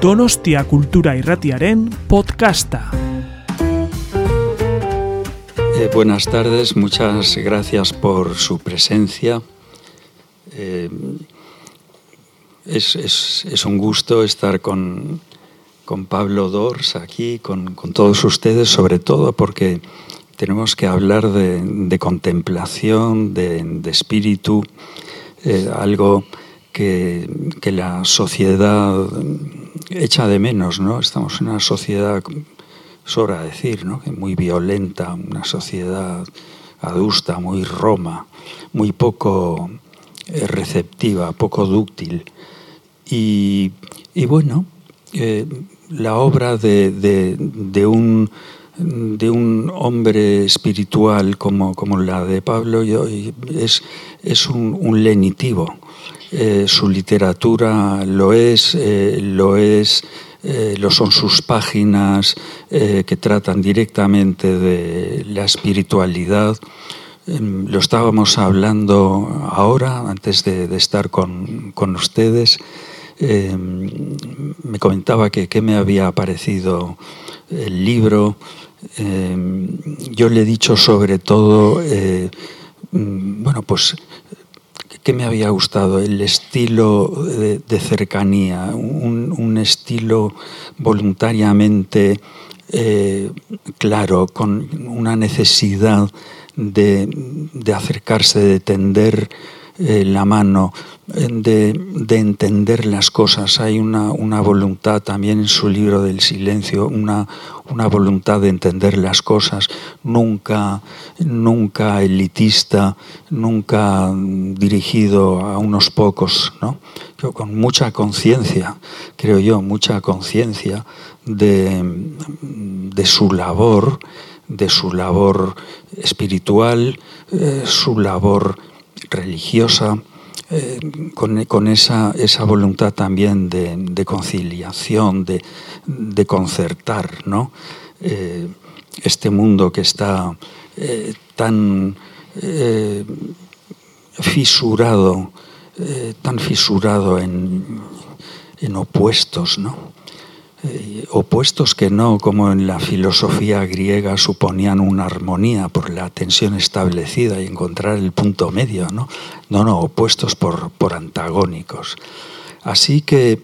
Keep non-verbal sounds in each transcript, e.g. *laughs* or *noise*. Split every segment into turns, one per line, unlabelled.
Donostia Cultura Irratiaren podcasta.
Eh, buenas tardes, muchas gracias por su presencia. Eh, es, es, es, un gusto estar con, con Pablo Dors aquí, con, con, todos ustedes, sobre todo porque tenemos que hablar de, contemplación, de, de espíritu, eh, algo que, la sociedad echa de menos, ¿no? Estamos en una sociedad, sobra decir, ¿no? muy violenta, una sociedad adusta, muy roma, muy poco eh, receptiva, poco dúctil. Y, bueno, eh, la obra de, un, hombre espiritual como, la de Pablo es, es un lenitivo. Eh, su literatura lo es, eh, lo es, eh, lo son sus páginas que tratan directamente de la espiritualidad. lo estábamos hablando ahora, antes de, estar con, con ustedes. me comentaba que qué me había parecido el libro. yo le he dicho sobre todo, bueno, pues que me había gustado el estilo de, cercanía, un, un, estilo voluntariamente eh, claro, con una necesidad de, de acercarse, de tender eh, la mano, de, de, entender las cosas. Hay una, una, voluntad también en su libro del silencio, una, una voluntad de entender las cosas, nunca, nunca elitista, nunca dirigido a unos pocos, ¿no? con mucha conciencia, creo yo, mucha conciencia de, de su labor, de su labor espiritual, eh, su labor religiosa, eh, con, con esa, esa, voluntad también de, conciliación, de, concertar ¿no? eh, este mundo que está eh, tan fisurado, tan fisurado en, en opuestos, ¿no? Eh, opuestos que no, como en la filosofía griega, suponían una armonía por la tensión establecida y encontrar el punto medio, ¿no? No, no, opuestos por, por antagónicos. Así que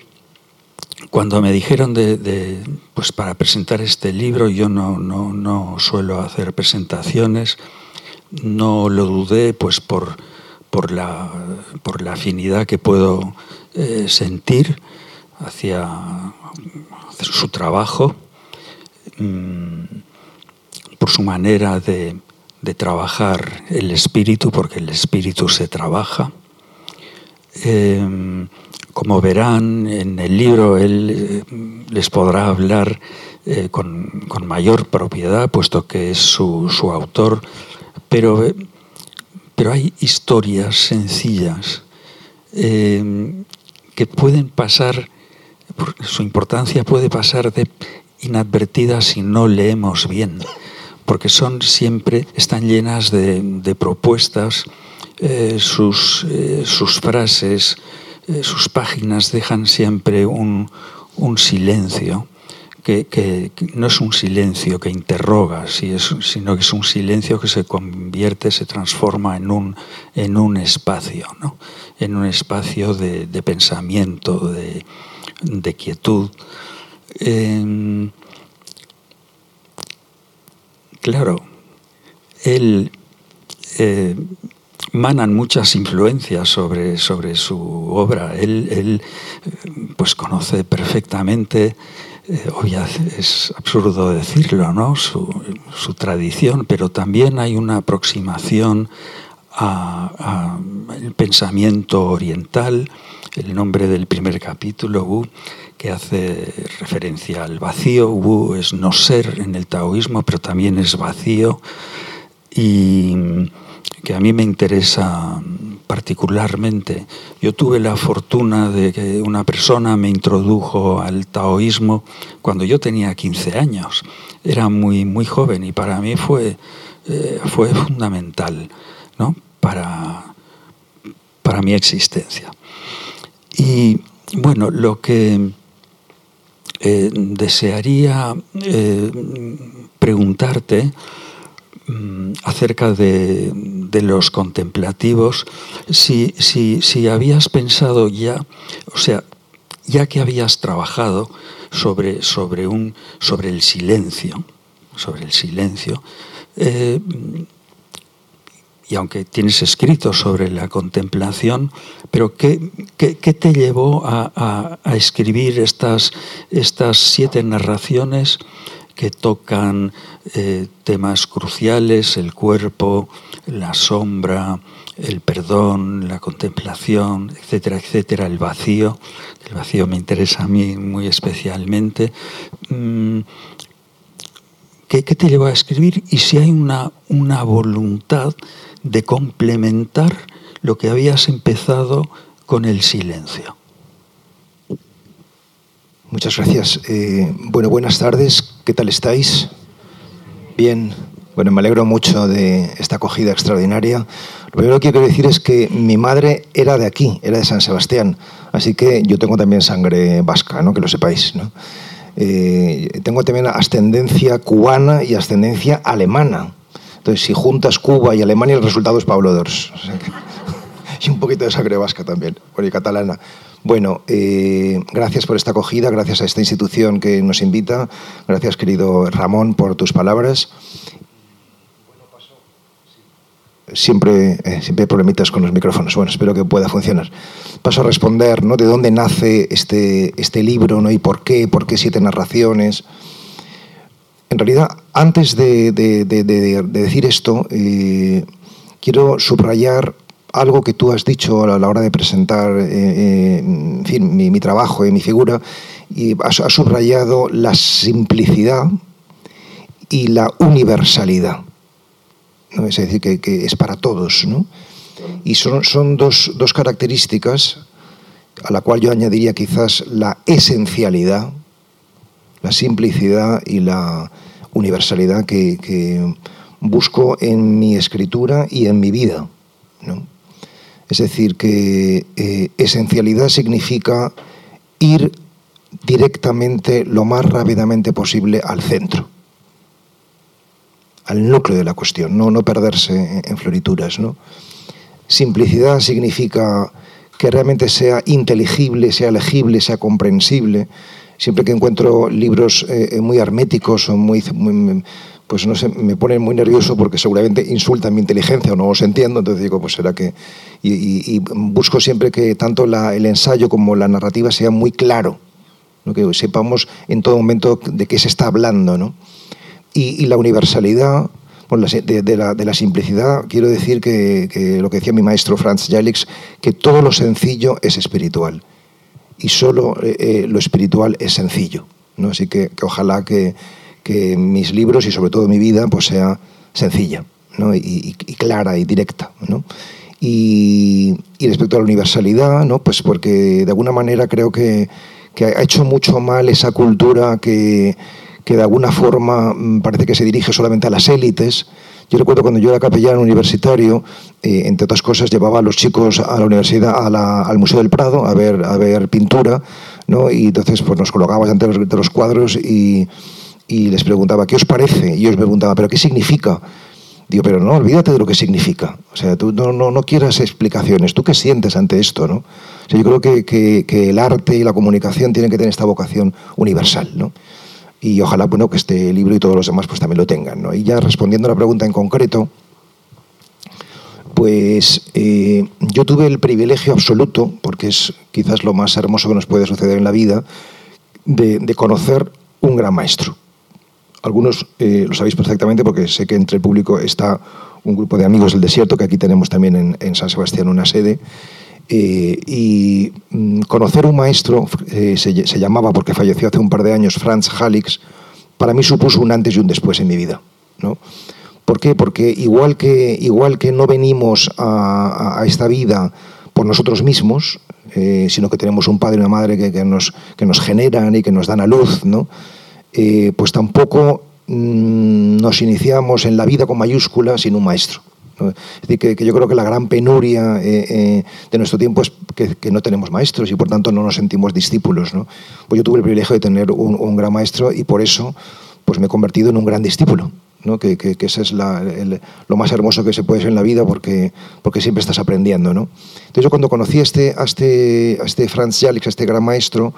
cuando me dijeron de, pues para presentar este libro, yo no, no, no suelo hacer presentaciones, no lo dudé pues por, por, la, por la afinidad que puedo eh, sentir hacia su trabajo, mmm, por su manera de, de, trabajar el espíritu, porque el espíritu se trabaja. Eh, como verán en el libro, él eh, les podrá hablar eh, con, con, mayor propiedad, puesto que es su, su autor, pero, pero, hay historias sencillas eh, que pueden pasar su importancia puede pasar de inadvertida si no leemos bien, porque son siempre, están llenas de, propuestas, eh, sus, eh, sus, frases, eh, sus páginas dejan siempre un, un silencio. Que, no es un silencio que interroga, si sino que es un silencio que se convierte, se transforma en un, en un espacio, ¿no? en un espacio de pensamiento, de, de quietud. Eh, claro, él eh, manan muchas influencias sobre, sobre su obra. Él, él pues conoce perfectamente, eh, es absurdo decirlo, ¿no? Su, su, tradición, pero también hay una aproximación al pensamiento oriental, el nombre del primer capítulo, Wu, que hace referencia al vacío. Wu es no ser en el taoísmo, pero también es vacío y que a mí me interesa particularmente. Yo tuve la fortuna de que una persona me introdujo al taoísmo cuando yo tenía 15 años. Era muy, muy joven y para mí fue, eh, fue fundamental ¿no? para, para mi existencia. Y bueno, lo que, eh, desearía eh, preguntarte mm, acerca de, los contemplativos, si, si, habías pensado ya, o sea, ya que habías trabajado sobre, sobre, un, sobre el silencio, sobre el silencio, eh, y aunque tienes escrito sobre la contemplación, pero ¿qué, te llevó a, escribir estas, estas, siete narraciones que tocan eh, temas cruciales, el cuerpo, la sombra, el perdón, la contemplación, etcétera, etcétera, el vacío? El vacío me interesa a mí muy especialmente. Mm, ¿Qué, te llevó a escribir? Y si hay una, una voluntad de complementar lo que habías empezado con el silencio.
Muchas gracias. Eh, bueno, buenas tardes. ¿Qué tal estáis? Bien. Bueno, me alegro mucho de esta acogida extraordinaria. Lo primero que quiero decir es que mi madre era de aquí, era de San Sebastián, así que yo tengo también sangre vasca, ¿no? que lo sepáis. Eh, tengo también ascendencia cubana y ascendencia alemana. Entonces, si juntas Cuba y Alemania, el resultado es Pablo Dors. *laughs* y un poquito de sangre vasca también, y catalana. Bueno, eh, gracias por esta acogida, gracias a esta institución que nos invita, gracias querido Ramón por tus palabras. Siempre, eh, siempre hay problemitas con los micrófonos. Bueno, espero que pueda funcionar. Paso a responder, ¿no? De dónde nace este, este libro, ¿no? Y por qué, por qué siete narraciones. En realidad, antes de, decir esto, eh, quiero subrayar algo que tú has dicho a la hora de presentar eh, eh, mi, trabajo y mi figura, y has, subrayado la simplicidad y la universalidad. ¿no? Es decir, que, es para todos. Y son, son dos, dos características a la cual yo añadiría quizás la esencialidad, la simplicidad y la universalidad que, busco en mi escritura y en mi vida. Es decir, que eh, esencialidad significa ir directamente lo más rápidamente posible al centro, al núcleo de la cuestión, no, no perderse en, florituras. ¿no? Simplicidad significa que realmente sea inteligible, sea legible, sea comprensible, siempre que encuentro libros eh, eh, muy herméticos o muy, pues no sé, me ponen muy nervioso porque seguramente insultan mi inteligencia o no os entiendo, entonces digo, pues será que... Y, busco siempre que tanto el ensayo como la narrativa sea muy claro, que sepamos en todo momento de qué se está hablando. ¿no? Y, la universalidad, de, la, simplicidad, quiero decir que, que, lo que decía mi maestro Franz Jalix, que todo lo sencillo es espiritual y solo eh, eh, lo espiritual es sencillo. ¿no? Así que, ojalá que, mis libros y sobre todo mi vida pues sea sencilla y, clara y directa. Y, respecto a la universalidad, ¿no? pues porque de alguna manera creo que, ha hecho mucho mal esa cultura que, que de alguna forma mm, parece que se dirige solamente a las élites yo recuerdo cuando yo era capellán universitario, eh, entre otras cosas, llevaba a los chicos a la universidad, al Museo del Prado, a ver, a ver pintura, ¿no? y entonces pues, nos colocábamos ante los, de los cuadros y, y les preguntaba, ¿qué os parece? Y ellos me preguntaban, ¿pero qué significa? Digo, pero no, olvídate de lo que significa. O sea, tú no, no, no quieras explicaciones. ¿Tú qué sientes ante esto? ¿no? O sea, yo creo que, que, que, el arte y la comunicación tienen que tener esta vocación universal. ¿no? Y ojalá bueno, que este libro y todos los demás pues también lo tengan. ¿no? Y ya respondiendo a la pregunta en concreto, pues eh, yo tuve el privilegio absoluto, porque es quizás lo más hermoso que nos puede suceder en la vida, de, conocer un gran maestro. Algunos eh, lo sabéis perfectamente porque sé que entre el público está un grupo de amigos del desierto, que aquí tenemos también en, en San Sebastián una sede, eh, y mm, conocer un maestro, eh, se, llamaba, porque falleció hace un par de años, Franz Halix, para mí supuso un antes y un después en mi vida. ¿no? ¿Por qué? Porque igual que, igual que no venimos a, esta vida por nosotros mismos, eh, sino que tenemos un padre y una madre que, nos, que nos generan y que nos dan a luz, ¿no? pues tampoco mm, nos iniciamos en la vida con mayúsculas sin un maestro. Es decir, que, yo creo que la gran penuria eh, eh, de nuestro tiempo es que, no tenemos maestros y por tanto no nos sentimos discípulos. ¿no? Pues yo tuve el privilegio de tener un, gran maestro y por eso pues me he convertido en un gran discípulo. ¿no? Que, que, eso es lo más hermoso que se puede ser en la vida porque, porque siempre estás aprendiendo. ¿no? Entonces yo cuando conocí a este, a este, a este Franz Jalix, a este gran maestro,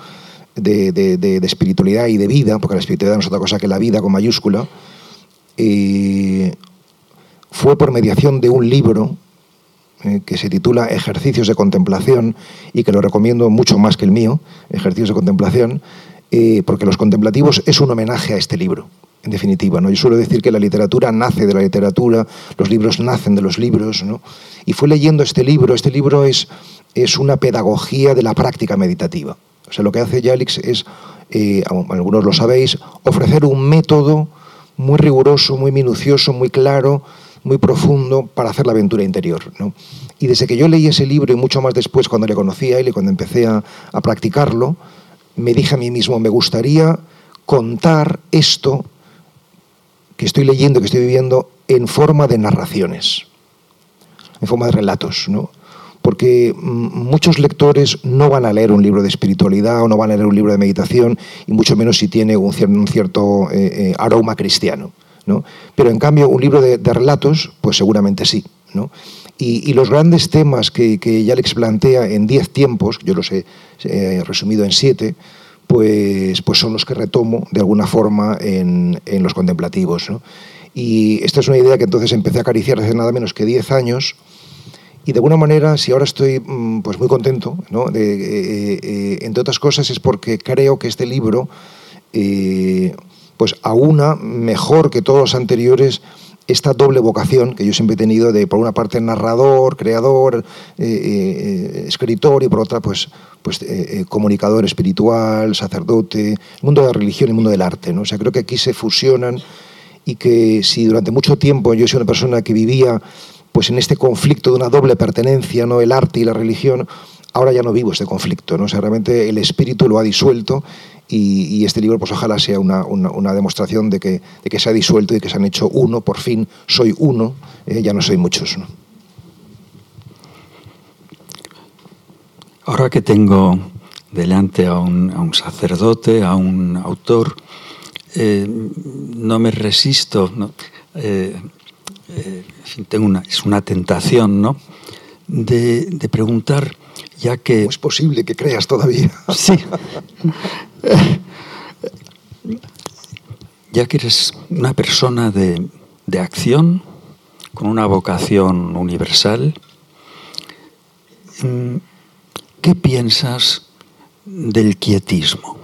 de, de, espiritualidad y de vida, porque la espiritualidad no es otra cosa que la vida con mayúscula, eh, fue por mediación de un libro eh, que se titula Ejercicios de Contemplación y que lo recomiendo mucho más que el mío, Ejercicios de Contemplación, eh, porque Los Contemplativos es un homenaje a este libro, en definitiva. ¿no? Yo suelo decir que la literatura nace de la literatura, los libros nacen de los libros, ¿no? y fue leyendo este libro, este libro es, es una pedagogía de la práctica meditativa. O sea, lo que hace Yalix es, eh, algunos lo sabéis, ofrecer un método muy riguroso, muy minucioso, muy claro, muy profundo para hacer la aventura interior. Y desde que yo leí ese libro y mucho más después cuando le conocí a él y cuando empecé a, a practicarlo, me dije a mí mismo, me gustaría contar esto que estoy leyendo, que estoy viviendo, en forma de narraciones, en forma de relatos. ¿no? porque mm, muchos lectores no van a leer un libro de espiritualidad o no van a leer un libro de meditación, y mucho menos si tiene un, cierto eh, eh, aroma cristiano. Pero en cambio, un libro de, relatos, pues seguramente sí. Y, los grandes temas que, que Alex plantea en diez tiempos, yo los he resumido en siete, pues, pues son los que retomo de alguna forma en, en los contemplativos. Y esta es una idea que entonces empecé a acariciar hace nada menos que diez años, y de alguna manera, si ahora estoy mm, pues muy contento, ¿no? eh, eh, entre otras cosas, es porque creo que este libro, eh, pues aúna mejor que todos los anteriores esta doble vocación que yo siempre he tenido de, por una parte, narrador, creador, escritor y por otra, pues, pues comunicador espiritual, sacerdote, el mundo de la religión y el mundo del arte. ¿no? O sea, creo que aquí se fusionan y que si durante mucho tiempo yo sido una persona que vivía pues en este conflicto de una doble pertenencia, ¿no? el arte y la religión, ahora ya no vivo este conflicto. ¿no? O realmente el espíritu lo ha disuelto y, este libro pues ojalá sea una, demostración de que, de que, se ha disuelto y que se han hecho uno, por fin soy uno, eh, ya no soy muchos.
Ahora que tengo delante a un, sacerdote, a un autor, eh, no me resisto. Eh, eh, tengo una, es una tentación, ¿no? De, preguntar, ya que...
es posible que creas todavía?
Sí. *laughs* ya que eres una persona de, de acción, con una vocación universal, mm, ¿qué piensas del quietismo?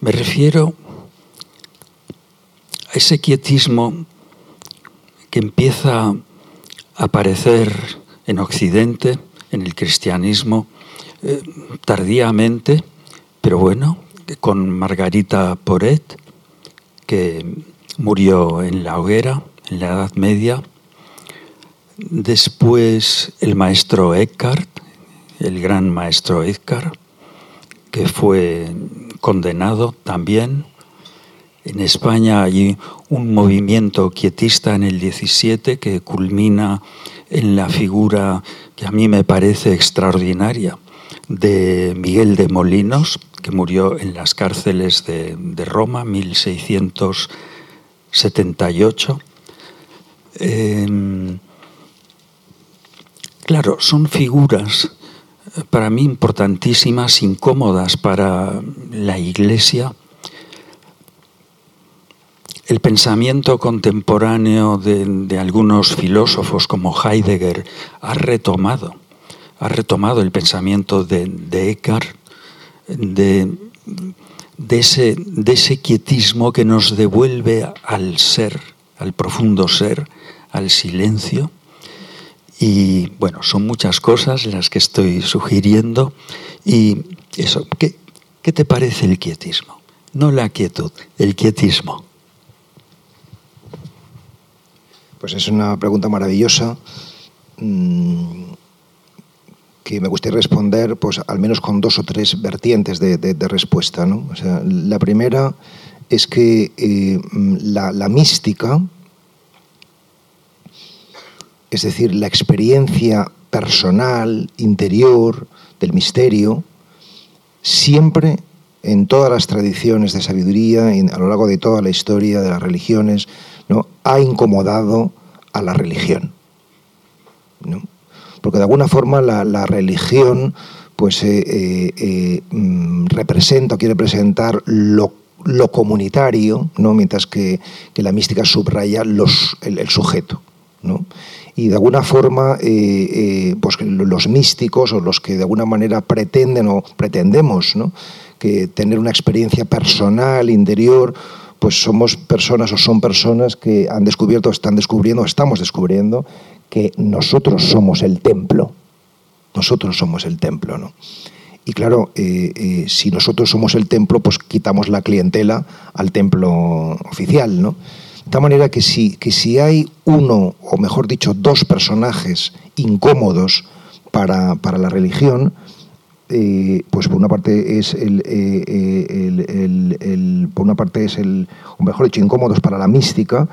Me refiero a ese quietismo que empieza a aparecer en Occidente, en el cristianismo, eh, tardíamente, pero bueno, con Margarita Poret, que murió en la hoguera, en la Edad Media. Después el maestro Eckhart, el gran maestro Eckhart, que fue condenado también en España hay un movimiento quietista en el 17 que culmina en la figura que a mí me parece extraordinaria de Miguel de Molinos, que murió en las cárceles de, de Roma, 1678. Em, claro, son figuras eh, para mí importantísimas, incómodas para la Iglesia, el pensamiento contemporáneo de, algunos filósofos como Heidegger ha retomado, ha retomado el pensamiento de, Eckhart, de, ese, de ese quietismo que nos devuelve al ser, al profundo ser, al silencio. Y bueno, son muchas cosas las que estoy sugiriendo. Y eso, ¿qué, qué te parece el quietismo? No la quietud, el quietismo.
Pues es una pregunta maravillosa mm, que me gustaría responder pues, al menos con dos o tres vertientes de, respuesta. ¿no? O sea, la primera es que eh, la, mística es decir, la experiencia personal, interior, del misterio, siempre en todas las tradiciones de sabiduría, a lo largo de toda la historia de las religiones, ¿no? ha incomodado a la religión. Porque de alguna forma la, religión pues, eh, eh, eh, mm, representa o quiere representar lo, comunitario, ¿no? mientras que, la mística subraya los, el, sujeto. Y de alguna forma, pues los místicos o los que de alguna manera pretenden o pretendemos que tener una experiencia personal, interior, pues somos personas o son personas que han descubierto, están descubriendo, estamos descubriendo que nosotros somos el templo. Nosotros somos el templo, ¿no? Y claro, eh, eh, si nosotros somos el templo, pues quitamos la clientela al templo oficial, ¿no? De tal manera que si, que si hay uno, o mejor dicho, dos personajes incómodos para, para la religión, eh, pues por una parte es el, el, por una parte es el, o mejor dicho, incómodos para la mística,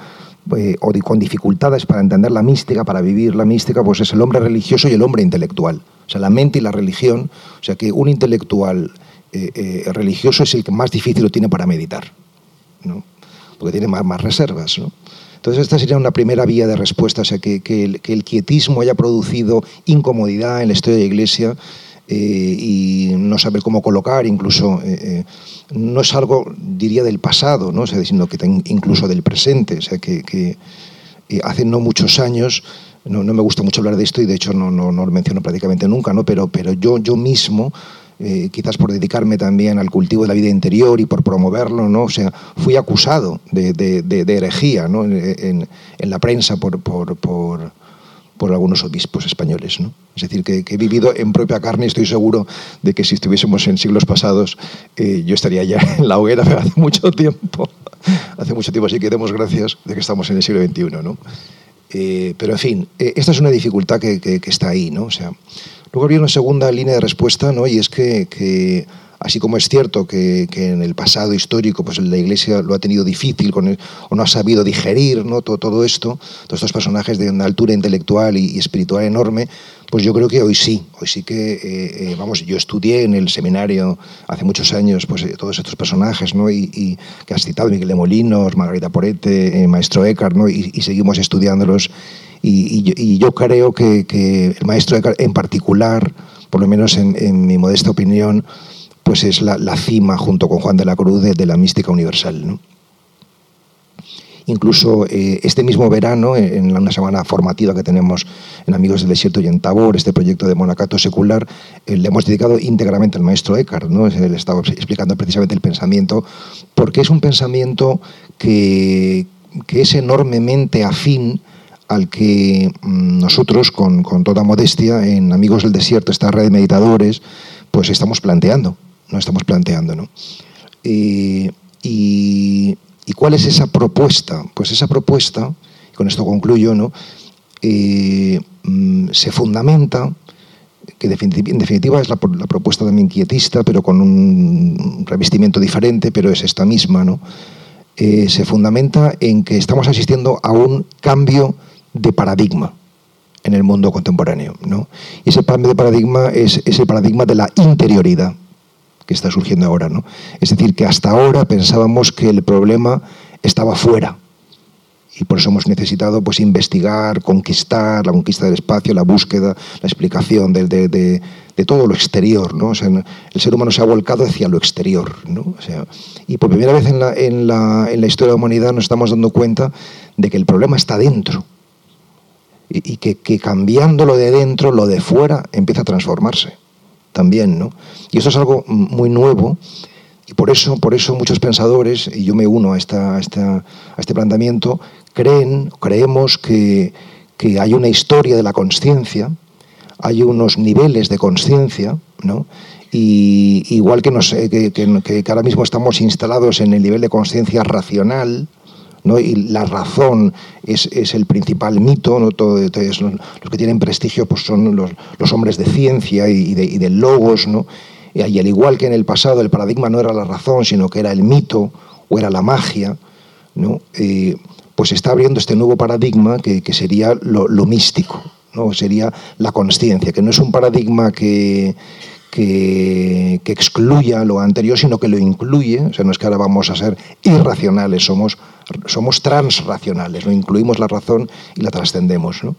eh, o con dificultades para entender la mística, para vivir la mística, pues es el hombre religioso y el hombre intelectual. O sea, la mente y la religión, o sea que un intelectual eh, eh, religioso es el que más difícil lo tiene para meditar, ¿no? porque tiene más, más reservas. ¿no? Entonces esta sería una primera vía de respuesta, o sea, que, que, el, que el quietismo haya producido incomodidad en la historia de la Iglesia eh, y no saber cómo colocar, incluso eh, eh, no es algo, diría, del pasado, ¿no? sino que incluso del presente. O sea, que, hace no muchos años, no, me gusta mucho hablar de esto y de hecho no, no, lo menciono prácticamente nunca, ¿no? pero, pero yo, yo mismo, quizás por dedicarme también al cultivo de la vida interior y por promoverlo, ¿no? o sea, fui acusado de, de, herejía ¿no? en, en, la prensa por, por, por por algunos obispos españoles. ¿no? Es decir, que, he vivido en propia carne y estoy seguro de que si estuviésemos en siglos pasados, eh, yo estaría ya *laughs* en la hoguera hace mucho tiempo. *laughs* hace mucho tiempo, así que demos gracias de que estamos en el siglo XXI. ¿no? Eh, pero en fin, eh, esta es una dificultad que, que, está ahí. ¿no? O sea, luego había una segunda línea de respuesta, ¿no? y es que, que Así como es cierto que, en el pasado histórico pues la Iglesia lo ha tenido difícil con o no ha sabido digerir ¿no? todo, todo, esto, todos estos personajes de una altura intelectual y, espiritual enorme, pues yo creo que hoy sí, hoy sí que, eh, eh, vamos, yo estudié en el seminario hace muchos años pues, eh, todos estos personajes, ¿no? Y, que has citado, Miguel de Molinos, Margarita Porete, Maestro Eckhart, ¿no? Y, seguimos estudiándolos. Y, yo creo que, el Maestro en particular, por lo menos en, mi modesta opinión, pues es la, cima, junto con Juan de la Cruz, de, la mística universal. Incluso eh, este mismo verano, en una semana formativa que tenemos en Amigos del Desierto y en Tabor, este proyecto de Monacato Secular, eh, le hemos dedicado íntegramente al maestro Eckhart. ¿no? Él estaba explicando precisamente el pensamiento, porque es un pensamiento que, es enormemente afín al que mm, nosotros, con, con toda modestia, en Amigos del Desierto, esta red de meditadores, pues estamos planteando no estamos planteando. ¿no? Y, cuál es esa propuesta? Pues esa propuesta, con esto concluyo, ¿no? Eh, mm, se fundamenta, que en definitiva es la, propuesta también quietista, pero con un revestimiento diferente, pero es esta misma, ¿no? Eh, se fundamenta en que estamos asistiendo a un cambio de paradigma en el mundo contemporáneo. ¿no? Y ese cambio de paradigma es, es el paradigma de la interioridad que está surgiendo ahora. ¿no? Es decir, que hasta ahora pensábamos que el problema estaba fuera. Y por eso hemos necesitado pues, investigar, conquistar, la conquista del espacio, la búsqueda, la explicación de, de, todo lo exterior. ¿no? El ser humano se ha volcado hacia lo exterior. ¿no? Y por primera vez en la, en, la, en la historia de la humanidad nos estamos dando cuenta de que el problema está dentro. Y, que, que cambiando lo de dentro, lo de fuera empieza a transformarse también, ¿no? Y eso es algo muy nuevo y por eso, por eso muchos pensadores, y yo me uno a, esta, a, este planteamiento, creen, creemos que, hay una historia de la conciencia, hay unos niveles de conciencia, ¿no? Y igual que, nos, que, que, ahora mismo estamos instalados en el nivel de conciencia racional, y la razón es, el principal mito, ¿no? Los que tienen prestigio pues son los, hombres de ciencia y, de, logos, ¿no? y al igual que en el pasado el paradigma no era la razón, sino que era el mito o era la magia, ¿no? pues está abriendo este nuevo paradigma que, sería lo, místico, ¿no? sería la conciencia, que no es un paradigma que, que, excluya lo anterior, sino que lo incluye. O sea, no es que ahora vamos a ser irracionales, somos, somos transracionales, ¿no? incluimos la razón y la trascendemos. ¿no?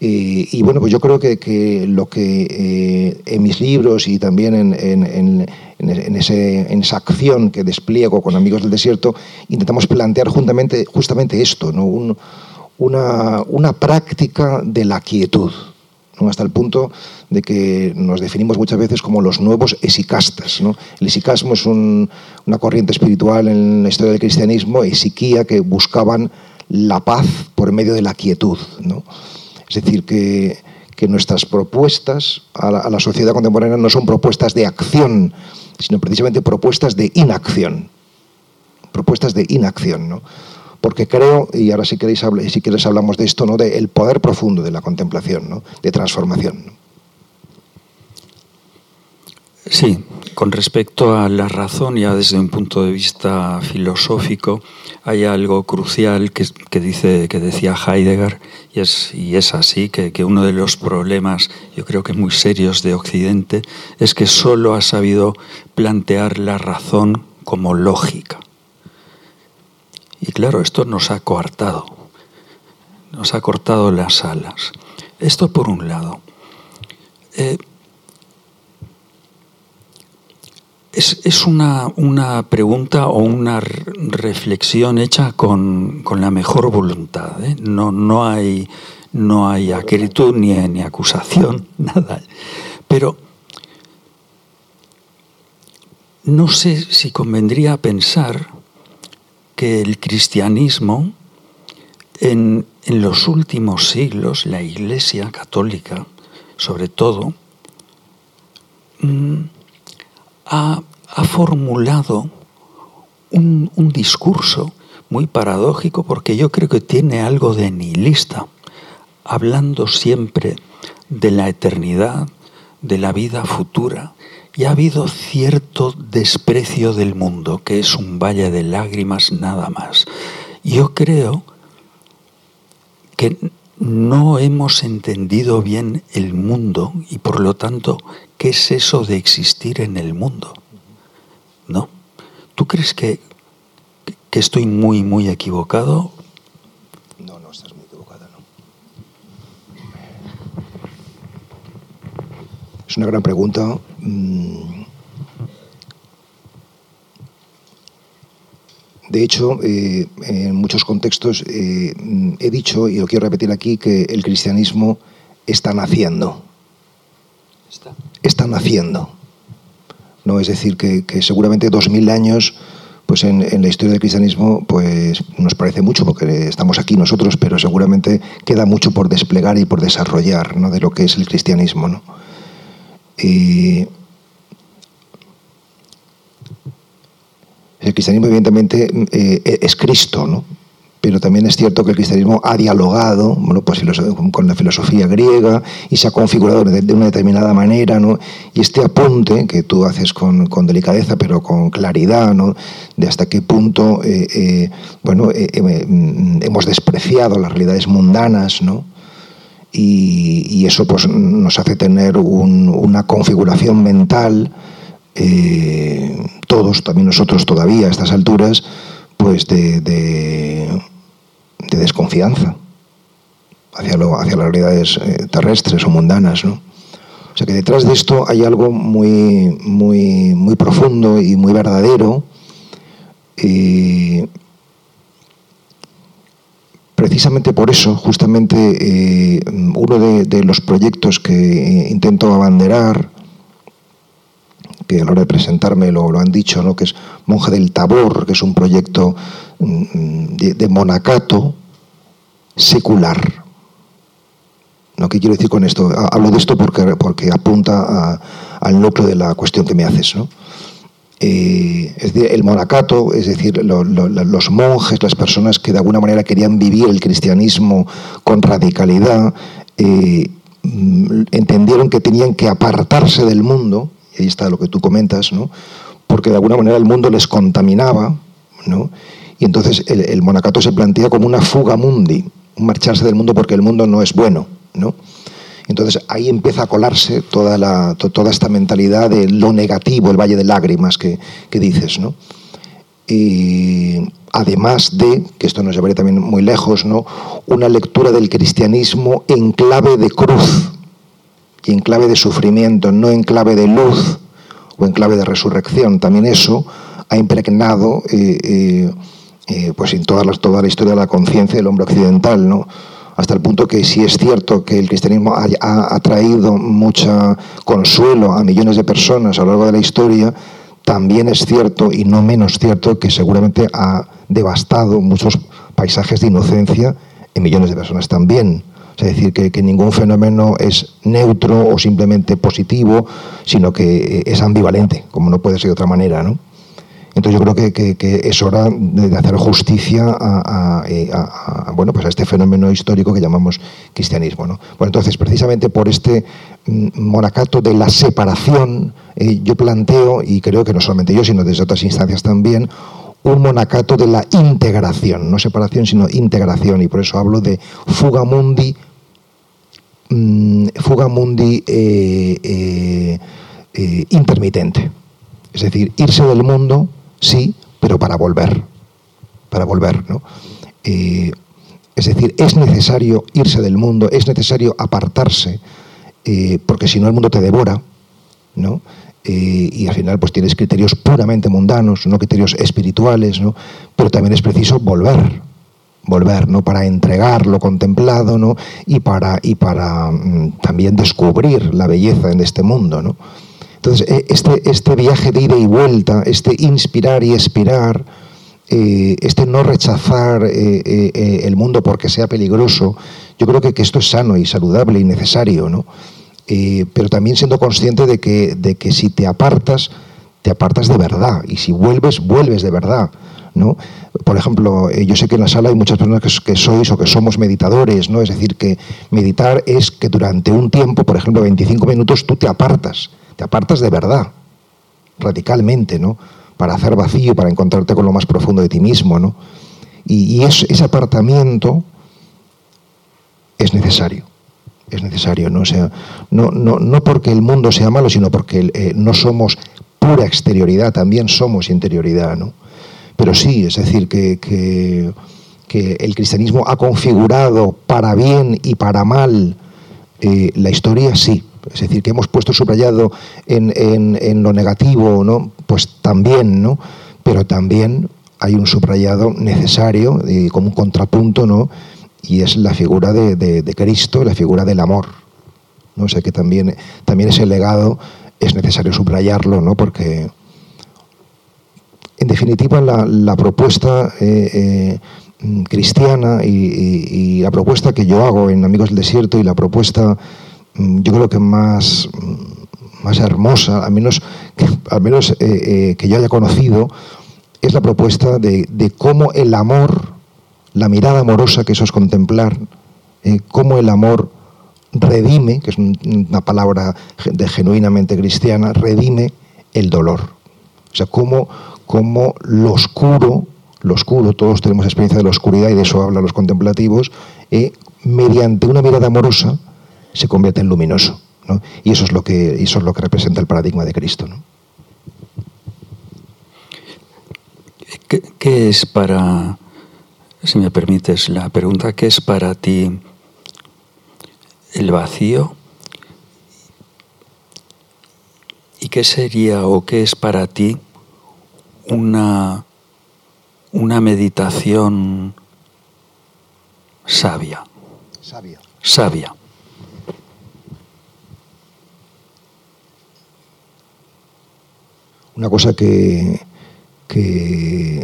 Y, bueno, pues yo creo que, lo que eh, en mis libros y también en, en, en, en, esa acción que despliego con Amigos del Desierto, intentamos plantear justamente, justamente esto, una, una práctica de la quietud hasta el punto de que nos definimos muchas veces como los nuevos esicastas. ¿no? El esicasmo es una corriente espiritual en la historia del cristianismo, esiquía, que buscaban la paz por medio de la quietud. ¿no? Es decir, que, nuestras propuestas a la, a la sociedad contemporánea no son propuestas de acción, sino precisamente propuestas de inacción. Propuestas de inacción. ¿no? Porque creo, y ahora si queréis si quieres hablamos de esto, ¿no? del poder profundo de la contemplación, ¿no? de transformación.
Sí, con respecto a la razón, ya desde un punto de vista filosófico, hay algo crucial que, dice, que decía Heidegger, y es, y es así, que, que, uno de los problemas, yo creo que muy serios de Occidente, es que solo ha sabido plantear la razón como lógica. Y claro, esto nos ha coartado, nos ha cortado las alas. Esto por un lado. Eh, es, una, pregunta o una reflexión hecha con, la mejor voluntad. ¿eh? No, no, hay, no hay acritud ni, ni acusación, *laughs* nada. Pero no sé si convendría pensar que el cristianismo en, los últimos siglos, la Iglesia católica, sobre todo, mm, ha, formulado un, un, discurso muy paradójico porque yo creo que tiene algo de nihilista, hablando siempre de la eternidad, de la vida futura, y ha habido cierto desprecio del mundo, que es un valle de lágrimas nada más. Yo creo que no hemos entendido bien el mundo y por lo tanto, ¿qué es eso de existir en el mundo? ¿No? ¿Tú crees que, que estoy muy, muy equivocado?
No, no estás muy equivocada, no. Es una gran pregunta. De hecho, eh, en muchos contextos eh, he dicho, y lo quiero repetir aquí, que el cristianismo está naciendo. Está, naciendo. ¿No? Es decir, que, seguramente dos mil años pues en, la historia del cristianismo pues nos parece mucho porque estamos aquí nosotros, pero seguramente queda mucho por desplegar y por desarrollar ¿no? de lo que es el cristianismo. ¿no? El cristianismo evidentemente eh, es Cristo, ¿no? pero también es cierto que el cristianismo ha dialogado pues, con la filosofía griega y se ha configurado de, una determinada manera. ¿no? Y este apunte que tú haces con, delicadeza, pero con claridad, ¿no? de hasta qué punto eh, eh, bueno, hemos despreciado las realidades mundanas, ¿no? Y, eso pues, nos hace tener una configuración mental, eh, todos, también nosotros todavía a estas alturas, pues de, desconfianza hacia, lo, hacia las realidades eh, terrestres o mundanas. ¿no? O sea que detrás de esto hay algo muy, muy, muy profundo y muy verdadero. Eh, Precisamente por eso, justamente eh, uno de, los proyectos que eh, intento abanderar, que a la hora de presentarme lo, han dicho, ¿no? que es Monje del Tabor, que es un proyecto mm, de, monacato secular. ¿Qué quiero decir con esto? Hablo de esto porque, porque apunta al núcleo de la cuestión que me haces. ¿no? Eh, es decir, el monacato, es decir, los monjes, las personas que de alguna manera querían vivir el cristianismo con radicalidad, eh, entendieron que tenían que apartarse del mundo, y ahí está lo que tú comentas, ¿no? porque de alguna manera el mundo les contaminaba, ¿no? Y entonces el, monacato se plantea como una fuga mundi, un marcharse del mundo porque el mundo no es bueno, ¿no? Entonces ahí empieza a colarse toda, toda esta mentalidad de lo negativo, el valle de lágrimas que, que dices, ¿no? Y además de, que esto nos llevaría también muy lejos, ¿no? una lectura del cristianismo en clave de cruz y en clave de sufrimiento, no en clave de luz o en clave de resurrección. También eso ha impregnado eh, eh, eh, pues en toda la, toda la historia de la conciencia del hombre occidental, ¿no? Hasta el punto que si es cierto que el cristianismo ha, traído mucho consuelo a millones de personas a lo largo de la historia, también es cierto, y no menos cierto, que seguramente ha devastado muchos paisajes de inocencia en millones de personas también. Es decir, que, ningún fenómeno es neutro o simplemente positivo, sino que es ambivalente, como no puede ser de otra manera. ¿no? Entonces yo creo que, es hora de hacer justicia eh, a, bueno, pues a este fenómeno histórico que llamamos cristianismo. ¿no? Bueno, entonces, precisamente por este mm, monacato de la separación, eh, yo planteo, y creo que no solamente yo, sino desde otras instancias también, un monacato de la integración, no separación, sino integración, y por eso hablo de fuga mundi, mm, eh, intermitente. Es decir, irse del mundo sí, pero para volver, para volver, ¿no? Eh, es decir, es necesario irse del mundo, es necesario apartarse, eh, porque si no el mundo te devora, ¿no? Eh, y al final pues tienes criterios puramente mundanos, no criterios espirituales, ¿no? Pero también es preciso volver, volver, ¿no? Para entregar lo contemplado, ¿no? Y para, y para mm, también descubrir la belleza en este mundo, ¿no? Entonces, eh, este, este viaje de ida y vuelta, este inspirar y expirar, eh, este no rechazar eh, el mundo porque sea peligroso, yo creo que, esto es sano y saludable y necesario, ¿no? pero también siendo consciente de que, de que si te apartas, te apartas de verdad, y si vuelves, vuelves de verdad. ¿no? Por ejemplo, yo sé que en la sala hay muchas personas que, que, sois o que somos meditadores, ¿no? Es decir, que meditar es que durante un tiempo, por ejemplo, 25 minutos, tú te apartas te apartas de verdad, radicalmente, ¿no? Para hacer vacío, para encontrarte con lo más profundo de ti mismo, ¿no? Y, ese apartamiento es necesario, es necesario, ¿no? Sea, no, no, no porque el mundo sea malo, sino porque eh, no somos pura exterioridad, también somos interioridad, ¿no? Pero sí, es decir, que, que, que el cristianismo ha configurado para bien y para mal eh, la historia, sí, es decir, que hemos puesto subrayado en, lo negativo, ¿no? Pues también, ¿no? Pero también hay un subrayado necesario y como un contrapunto, ¿no? Y es la figura de, Cristo, la figura del amor. ¿no? O sea que también, también ese legado es necesario subrayarlo, ¿no? Porque, en definitiva, la, propuesta eh, eh, cristiana y, la propuesta que yo hago en Amigos del Desierto y la propuesta yo creo que más, mm, más hermosa, al menos, que, al menos eh, eh, que yo haya conocido, es la propuesta de, cómo el amor, la mirada amorosa que eso es contemplar, eh, cómo el amor redime, que es una palabra de genuinamente cristiana, redime el dolor. O sea, cómo, cómo lo oscuro, lo oscuro, todos tenemos experiencia de la oscuridad y de eso hablan los contemplativos, mediante una mirada amorosa, se convierte en luminoso. ¿no? Y eso es, lo que, eso es lo que representa el paradigma de Cristo. ¿no?
¿Qué, es para, si me permites la pregunta, qué es para ti el vacío? ¿Y qué sería o qué es para ti una, una meditación sabia?
Sabia.
Sabia.
Una cosa que,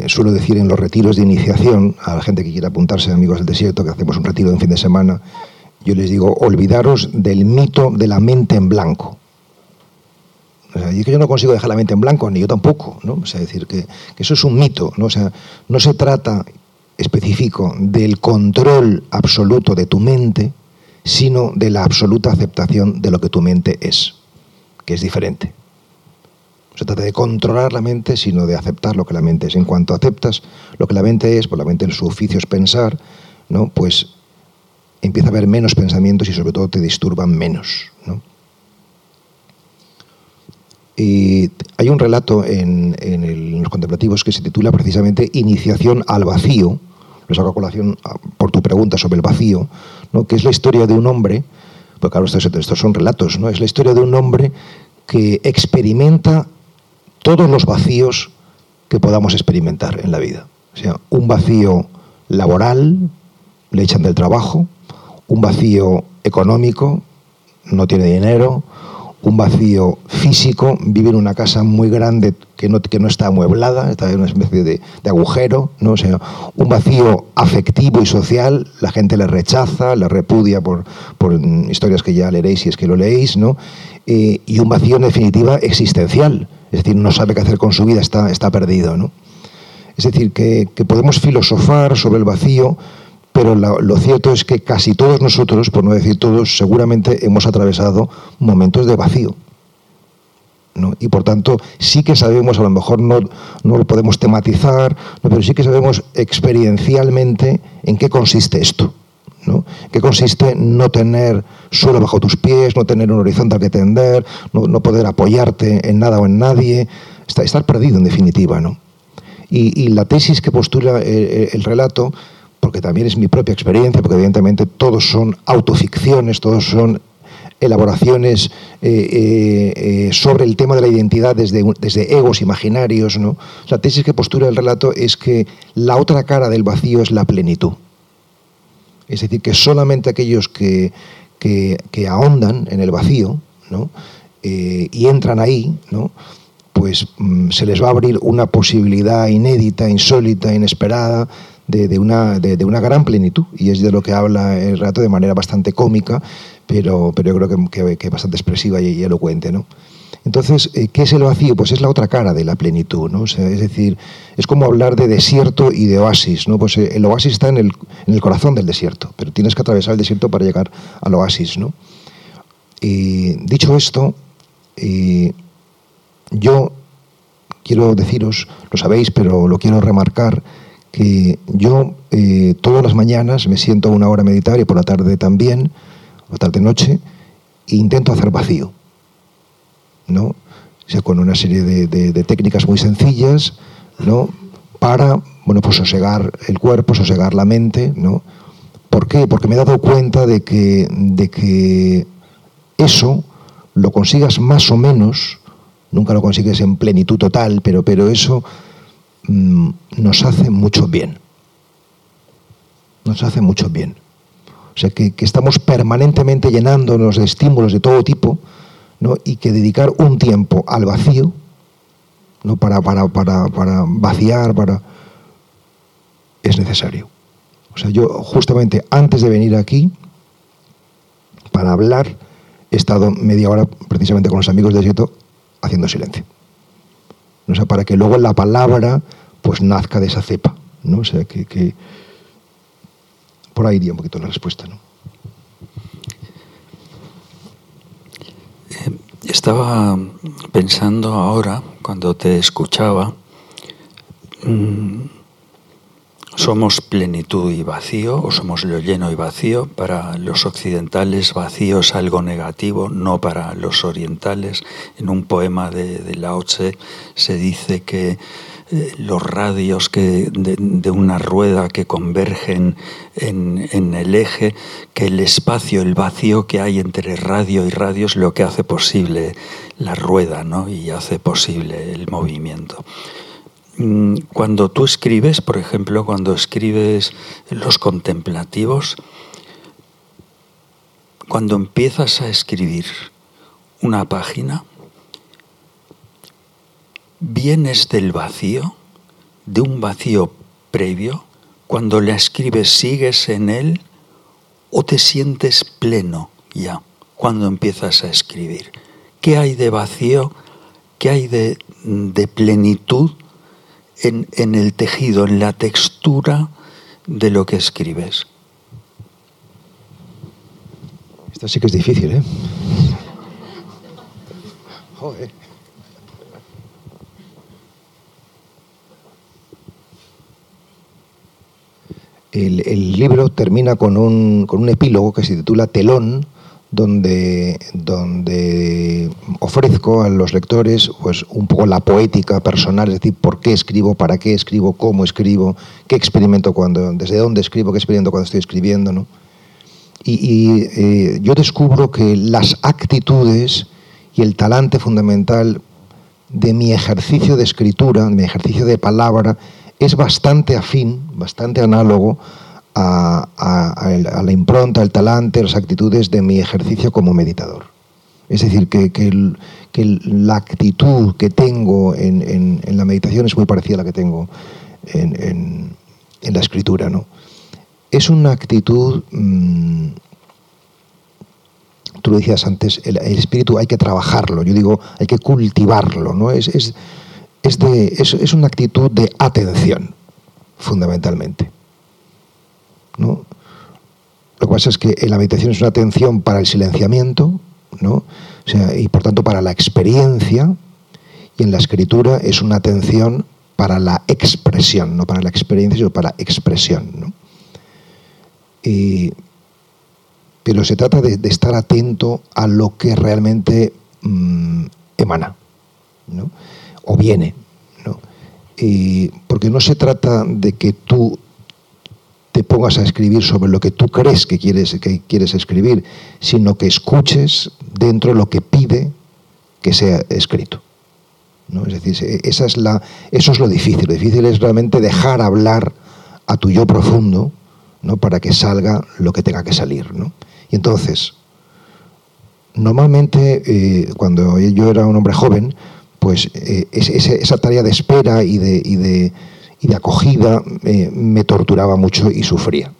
suelo decir en los retiros de iniciación a la gente que quiera apuntarse a Amigos del Desierto, que hacemos un retiro de fin de semana, yo les digo, olvidaros del mito de la mente en blanco. O sea, que yo no consigo dejar la mente en blanco, ni yo tampoco, ¿no? O sea, decir que, que, eso es un mito, ¿no? O sea, no se trata, específico, del control absoluto de tu mente, sino de la absoluta aceptación de lo que tu mente es, que es diferente. Se trata de controlar la mente, sino de aceptar lo que la mente es. En cuanto aceptas lo que la mente es, pues la mente en su oficio es pensar, ¿no? pues empieza a haber menos pensamientos y sobre todo te disturban menos. ¿no? Y hay un relato en, los contemplativos que se titula precisamente Iniciación al vacío, lo saco a colación ah, por tu pregunta sobre el vacío, ¿no? que es la historia de un hombre, pues claro, estos, estos son relatos, ¿no? es la historia de un hombre que experimenta todos los vacíos que podamos experimentar en la vida. O sea, un vacío laboral, le echan del trabajo, un vacío económico, no tiene dinero, un vacío físico, vive en una casa muy grande que no, que no está amueblada, está en una especie de, agujero, ¿no? sea, un vacío afectivo y social, la gente le rechaza, le repudia por, por historias que ya leeréis si es que lo leéis, ¿no? Eh, y un vacío en definitiva existencial, es decir, no sabe qué hacer con su vida, está, está perdido. ¿no? Es decir, que, podemos filosofar sobre el vacío, pero lo, cierto es que casi todos nosotros, por no decir todos, seguramente hemos atravesado momentos de vacío. ¿no? Y por tanto, sí que sabemos, a lo mejor no, no lo podemos tematizar, pero sí que sabemos experiencialmente en qué consiste esto. ¿no? ¿Qué consiste no tener suelo bajo tus pies, no tener un horizonte al que tender, no, poder apoyarte en nada o en nadie, estar, perdido en definitiva. ¿no? Y, la tesis que postula el, relato, porque también es mi propia experiencia, porque evidentemente todos son autoficciones, todos son elaboraciones eh, eh, eh, sobre el tema de la identidad desde, desde egos imaginarios. ¿no? La tesis que postula el relato es que la otra cara del vacío es la plenitud. Es decir, que solamente aquellos que, ahondan en el vacío eh, y entran ahí, ¿no? pues mm, se les va a abrir una posibilidad inédita, insólita, inesperada, de, una, de, una, gran plenitud. Y es de lo que habla el rato de manera bastante cómica, pero, pero yo creo que, bastante expresiva y, y elocuente. ¿no? Entonces, eh, ¿qué es el vacío? Pues es la otra cara de la plenitud, ¿no? es decir, es como hablar de desierto y de oasis, ¿no? Pues eh, el oasis está en el, corazón del desierto, pero tienes que atravesar el desierto para llegar al oasis, ¿no? Y dicho esto, eh, yo quiero deciros, lo sabéis, pero lo quiero remarcar, que yo todas las mañanas me siento una hora a meditar y por la tarde también, o tarde-noche, e intento hacer vacío ¿no? sea, con una serie de, técnicas muy sencillas, ¿no? Para, bueno, pues sosegar el cuerpo, sosegar la mente, ¿no? ¿Por qué? Porque me he dado cuenta de que, de que eso lo consigas más o menos, nunca lo consigues en plenitud total, pero, pero eso mm, nos hace mucho bien. Nos hace mucho bien. O sea, que, estamos permanentemente llenándonos de estímulos de todo tipo, y que dedicar un tiempo al vacío, ¿no? para, para, para, para vaciar, para... es necesario. O sea, yo justamente antes de venir aquí, para hablar, he estado media hora precisamente con los amigos de Sieto haciendo silencio. O sea, para que luego la palabra pues nazca de esa cepa. ¿no? O sea, que, por ahí iría un poquito la respuesta. ¿no?
Estaba pensando ahora, cuando te escuchaba, mm, somos plenitud y vacío, o somos lo lleno y vacío. Para los occidentales, vacío es algo negativo, no para los orientales. En un poema de, de Lao Tse se dice que eh, los radios que, de, una rueda que convergen en, el eje, que el espacio, el vacío que hay entre radio y radio es lo que hace posible la rueda ¿no? y hace posible el movimiento. Mm, cuando tú escribes, por ejemplo, cuando escribes los contemplativos, cuando empiezas a escribir una página, vienes del vacío, de un vacío previo, cuando la escribes sigues en él o te sientes pleno ya cuando empiezas a escribir. ¿Qué hay de vacío? ¿Qué hay de, plenitud en, en el tejido, en la textura de lo que escribes.
Esto sí que es difícil, ¿eh? Joder. El, el libro termina con un, con un epílogo que se titula Telón, donde, donde ofrezco a los lectores pues, un poco la poética personal, es decir, por qué escribo, para qué escribo, cómo escribo, qué experimento cuando, desde dónde escribo, qué experimento cuando estoy escribiendo. ¿no? Y, eh, yo descubro que las actitudes y el talante fundamental de mi ejercicio de escritura, de mi ejercicio de palabra, es bastante afín, bastante análogo a, la impronta, el talante, las actitudes de mi ejercicio como meditador. Es decir, que, la actitud que tengo en, la meditación es muy parecida a la que tengo en, la escritura. ¿no? Es una actitud, mmm, tú lo decías antes, el, espíritu hay que trabajarlo, yo digo, hay que cultivarlo. ¿no? Es, es, es una actitud de atención, fundamentalmente. ¿No? Lo que pasa es que la meditación es una atención para el silenciamiento, ¿no? O sea, y por tanto para la experiencia, y en la escritura es una atención para la expresión, no para la experiencia, sino para expresión. ¿no? Pero se trata de, estar atento a lo que realmente mmm, emana, ¿no? o viene. ¿no? Y porque no se trata de que tú te pongas a escribir sobre lo que tú crees que quieres, que quieres escribir, sino que escuches dentro lo que pide que sea escrito. ¿no? Es decir, esa es la, eso es lo difícil. Lo difícil es realmente dejar hablar a tu yo profundo ¿no? para que salga lo que tenga que salir. ¿no? Y entonces, normalmente eh, cuando yo era un hombre joven, pues eh, esa tarea de espera y de y de acogida eh, me torturaba mucho y sufría.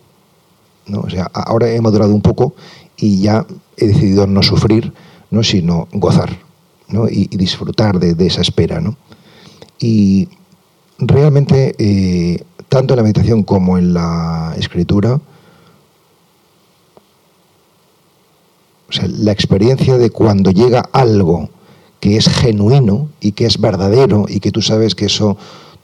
¿no? O sea, ahora he madurado un poco y ya he decidido no sufrir, ¿no? sino gozar ¿no? y, disfrutar de, de, esa espera. ¿no? Y realmente, eh, tanto en la meditación como en la escritura, o sea, la experiencia de cuando llega algo que es genuino y que es verdadero y que tú sabes que eso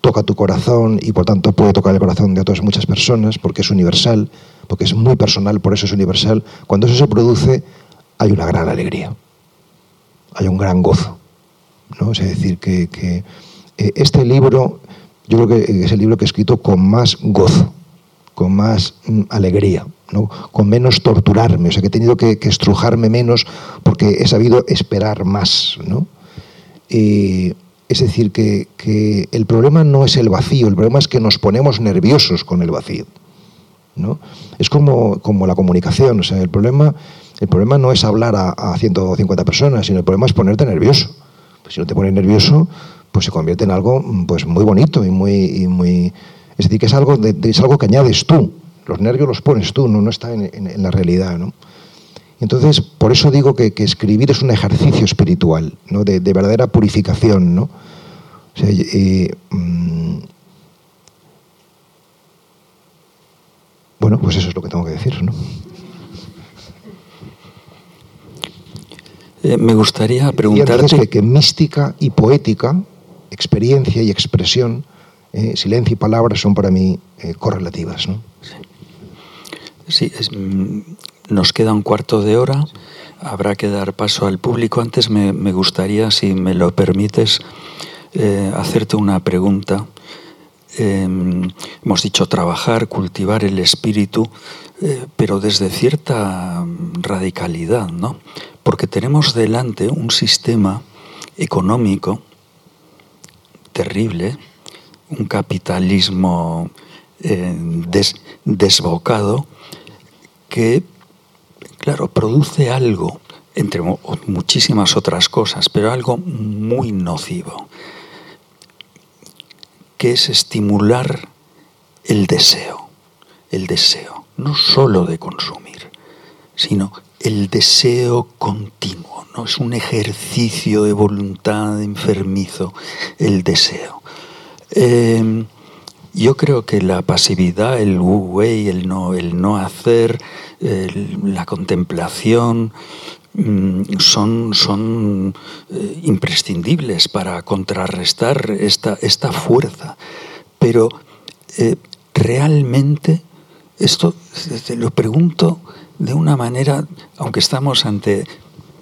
toca tu corazón y por tanto puede tocar el corazón de otras muchas personas porque es universal, porque es muy personal, por eso es universal. Cuando eso se produce hay una gran alegría, hay un gran gozo. ¿no? Es decir, que, que eh, este libro yo creo que es el libro que he escrito con más gozo, con más mm, alegría, ¿no? con menos torturarme, o sea que he tenido que, estrujarme menos porque he sabido esperar más. ¿no? Es decir, que, que, el problema no es el vacío, el problema es que nos ponemos nerviosos con el vacío. ¿no? Es como, como la comunicación, o sea, el problema, el problema no es hablar a, a 150 personas, sino el problema es ponerte nervioso. Pues si no te pones nervioso, pues se convierte en algo pues, muy bonito y muy, y muy... Es decir, que es algo, es algo que añades tú. Los nervios los pones tú, no, no está en, en, en la realidad. ¿no? Entonces, por eso digo que, que, escribir es un ejercicio espiritual, ¿no? de, de verdadera purificación. ¿no? O sea, eh, mmm, bueno, pues eso es lo que tengo que decir. ¿no?
Eh, me gustaría preguntarte...
Y que, que, mística y poética, experiencia y expresión, eh, silencio y palabra son para mí eh, correlativas. ¿no?
Sí, es, mm, nos queda un cuarto de hora, habrá que dar paso al público. Antes me, gustaría, si me lo permites, eh, hacerte una pregunta. Eh, hemos dicho trabajar, cultivar el espíritu, eh, pero desde cierta radicalidad, ¿no? Porque tenemos delante un sistema económico terrible, un capitalismo eh, des, desbocado, que claro, produce algo, entre muchísimas otras cosas, pero algo muy nocivo, que es estimular el deseo, el deseo, no solo de consumir, sino el deseo continuo, no es un ejercicio de voluntad enfermizo, el deseo. Eh, yo creo que la pasividad, el wu wei, el no, el no hacer, la contemplación, mmm, son, eh, imprescindibles para contrarrestar esta, fuerza. Pero eh, realmente esto te lo pregunto de una manera, aunque estamos ante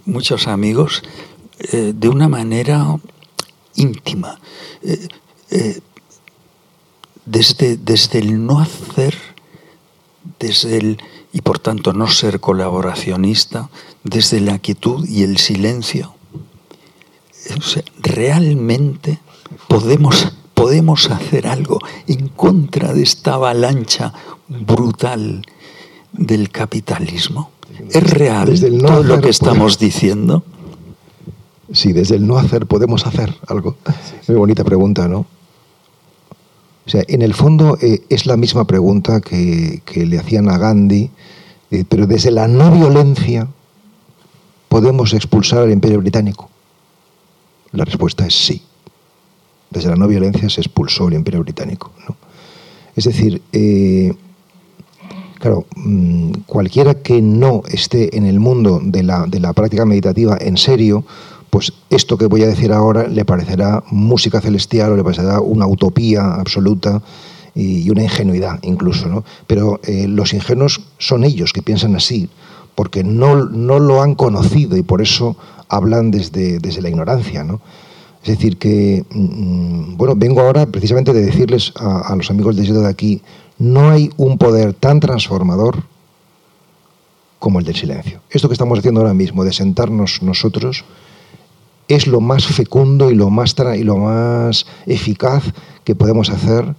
muchos amigos, eh, de una manera íntima. Desde, desde el no hacer, desde el, y por tanto no ser colaboracionista, desde la quietud y el silencio, realmente podemos, podemos hacer algo en contra de esta avalancha brutal del capitalismo. ¿Es real todo lo que estamos diciendo?
Sí, desde el no hacer podemos hacer algo. Muy bonita pregunta, ¿no? O sea, en el fondo eh, es la misma pregunta que, le hacían a Gandhi, eh, pero desde la no violencia podemos expulsar al imperio británico. La respuesta es sí. Desde la no violencia se expulsó el imperio británico. Es decir, eh, claro, mm, cualquiera que no esté en el mundo de la, de la práctica meditativa en serio, pues esto que voy a decir ahora le parecerá música celestial o le parecerá una utopía absoluta y una ingenuidad incluso, ¿no? Pero eh, los ingenuos son ellos que piensan así, porque no, no, lo han conocido y por eso hablan desde, desde la ignorancia, ¿no? Es decir, que, mm, bueno, vengo ahora precisamente de decirles a, los amigos de de aquí, no hay un poder tan transformador como el del silencio. Esto que estamos haciendo ahora mismo, de sentarnos nosotros, es lo más fecundo y lo más, y lo más eficaz que podemos hacer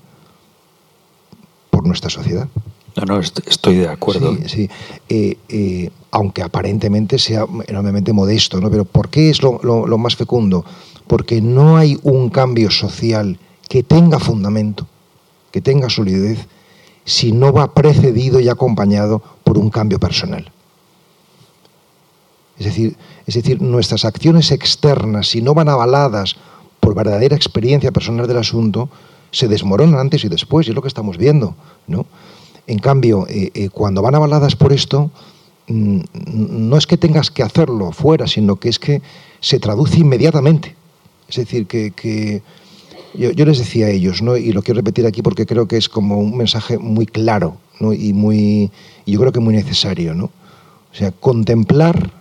por nuestra sociedad.
No, no, estoy de acuerdo.
Sí, sí. Eh, eh, aunque aparentemente sea enormemente modesto, ¿no? Pero ¿por qué es lo, lo, más fecundo? Porque no hay un cambio social que tenga fundamento, que tenga solidez, si no va precedido y acompañado por un cambio personal. Es decir, es decir, nuestras acciones externas, si no van avaladas por verdadera experiencia personal del asunto, se desmoronan antes y después, y es lo que estamos viendo. ¿no? En cambio, eh, eh, cuando van avaladas por esto, mm, no es que tengas que hacerlo fuera, sino que es que se traduce inmediatamente. Es decir, que, yo, les decía a ellos, ¿no? y lo quiero repetir aquí porque creo que es como un mensaje muy claro ¿no? y, muy, yo creo que muy necesario. ¿no? O sea, contemplar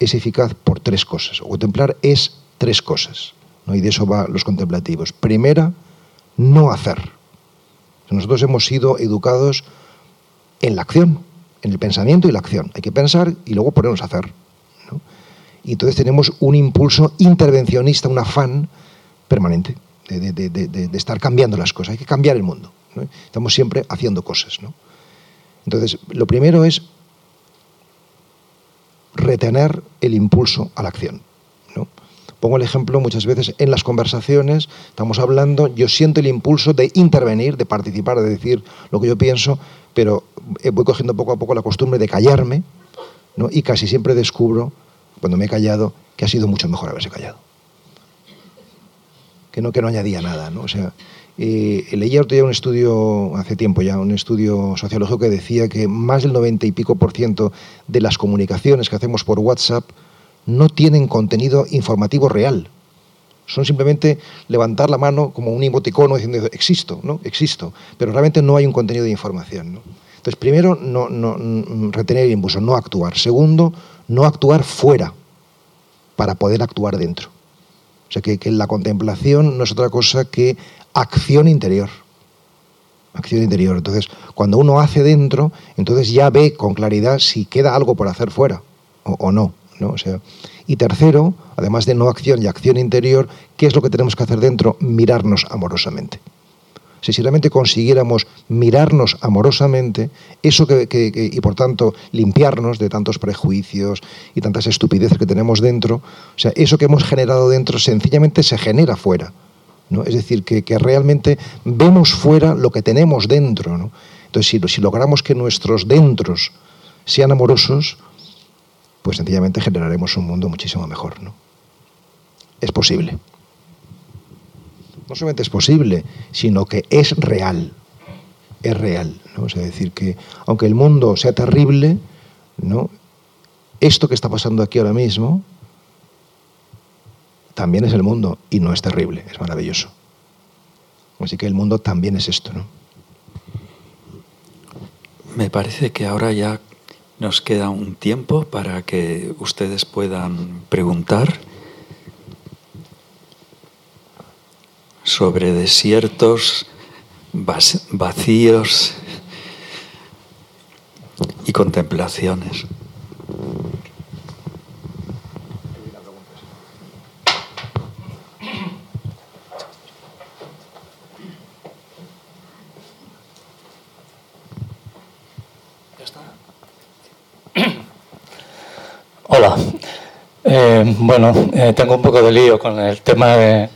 es eficaz por tres cosas. contemplar es tres cosas. ¿no? Y de eso van los contemplativos. Primera, no hacer. Nosotros hemos sido educados en la acción, en el pensamiento y la acción. Hay que pensar y luego ponernos a hacer. Y entonces tenemos un impulso intervencionista, un afán permanente de, estar cambiando las cosas. Hay que cambiar el mundo. Estamos siempre haciendo cosas. Entonces, lo primero es retener el impulso a la acción. ¿no? Pongo el ejemplo muchas veces en las conversaciones, estamos hablando, yo siento el impulso de intervenir, de participar, de decir lo que yo pienso, pero eh, voy cogiendo poco a poco la costumbre de callarme ¿no? y casi siempre descubro, cuando me he callado, que ha sido mucho mejor haberse callado. Que no, que no añadía nada. ¿no? O sea, eh, leía otro día un estudio, hace tiempo ya, un estudio sociológico que decía que más del 90 y pico por ciento de las comunicaciones que hacemos por WhatsApp no tienen contenido informativo real. Son simplemente levantar la mano como un emoticono diciendo existo, ¿no? Existo. Pero realmente no hay un contenido de información. Entonces, primero, no, no, mm, retener el impulso, no actuar. Segundo, no actuar fuera para poder actuar dentro. O sea, que, que la contemplación no es otra cosa que acción interior. Acción interior. Entonces, cuando uno hace dentro, entonces ya ve con claridad si queda algo por hacer fuera o, no. ¿no? O sea, y tercero, además de no acción y acción interior, ¿qué es lo que tenemos que hacer dentro? Mirarnos amorosamente. Si realmente consiguiéramos mirarnos amorosamente, eso que, y por tanto limpiarnos de tantos prejuicios y tantas estupideces que tenemos dentro, o sea, eso que hemos generado dentro sencillamente se genera fuera. Es decir, que, realmente vemos fuera lo que tenemos dentro. Entonces, si, logramos que nuestros dentros sean amorosos, pues sencillamente generaremos un mundo muchísimo mejor. ¿no? Es posible. No solamente es posible, sino que es real. Es real. ¿no? es decir, que aunque el mundo sea terrible, ¿no? esto que está pasando aquí ahora mismo, también es el mundo y no es terrible, es maravilloso. Así que el mundo también es esto, ¿no?
me parece que ahora ya nos queda un tiempo para que ustedes puedan preguntar sobre desiertos, vacíos y contemplaciones.
Hola. Eh, bueno, eh, tengo un poco de lío con el tema de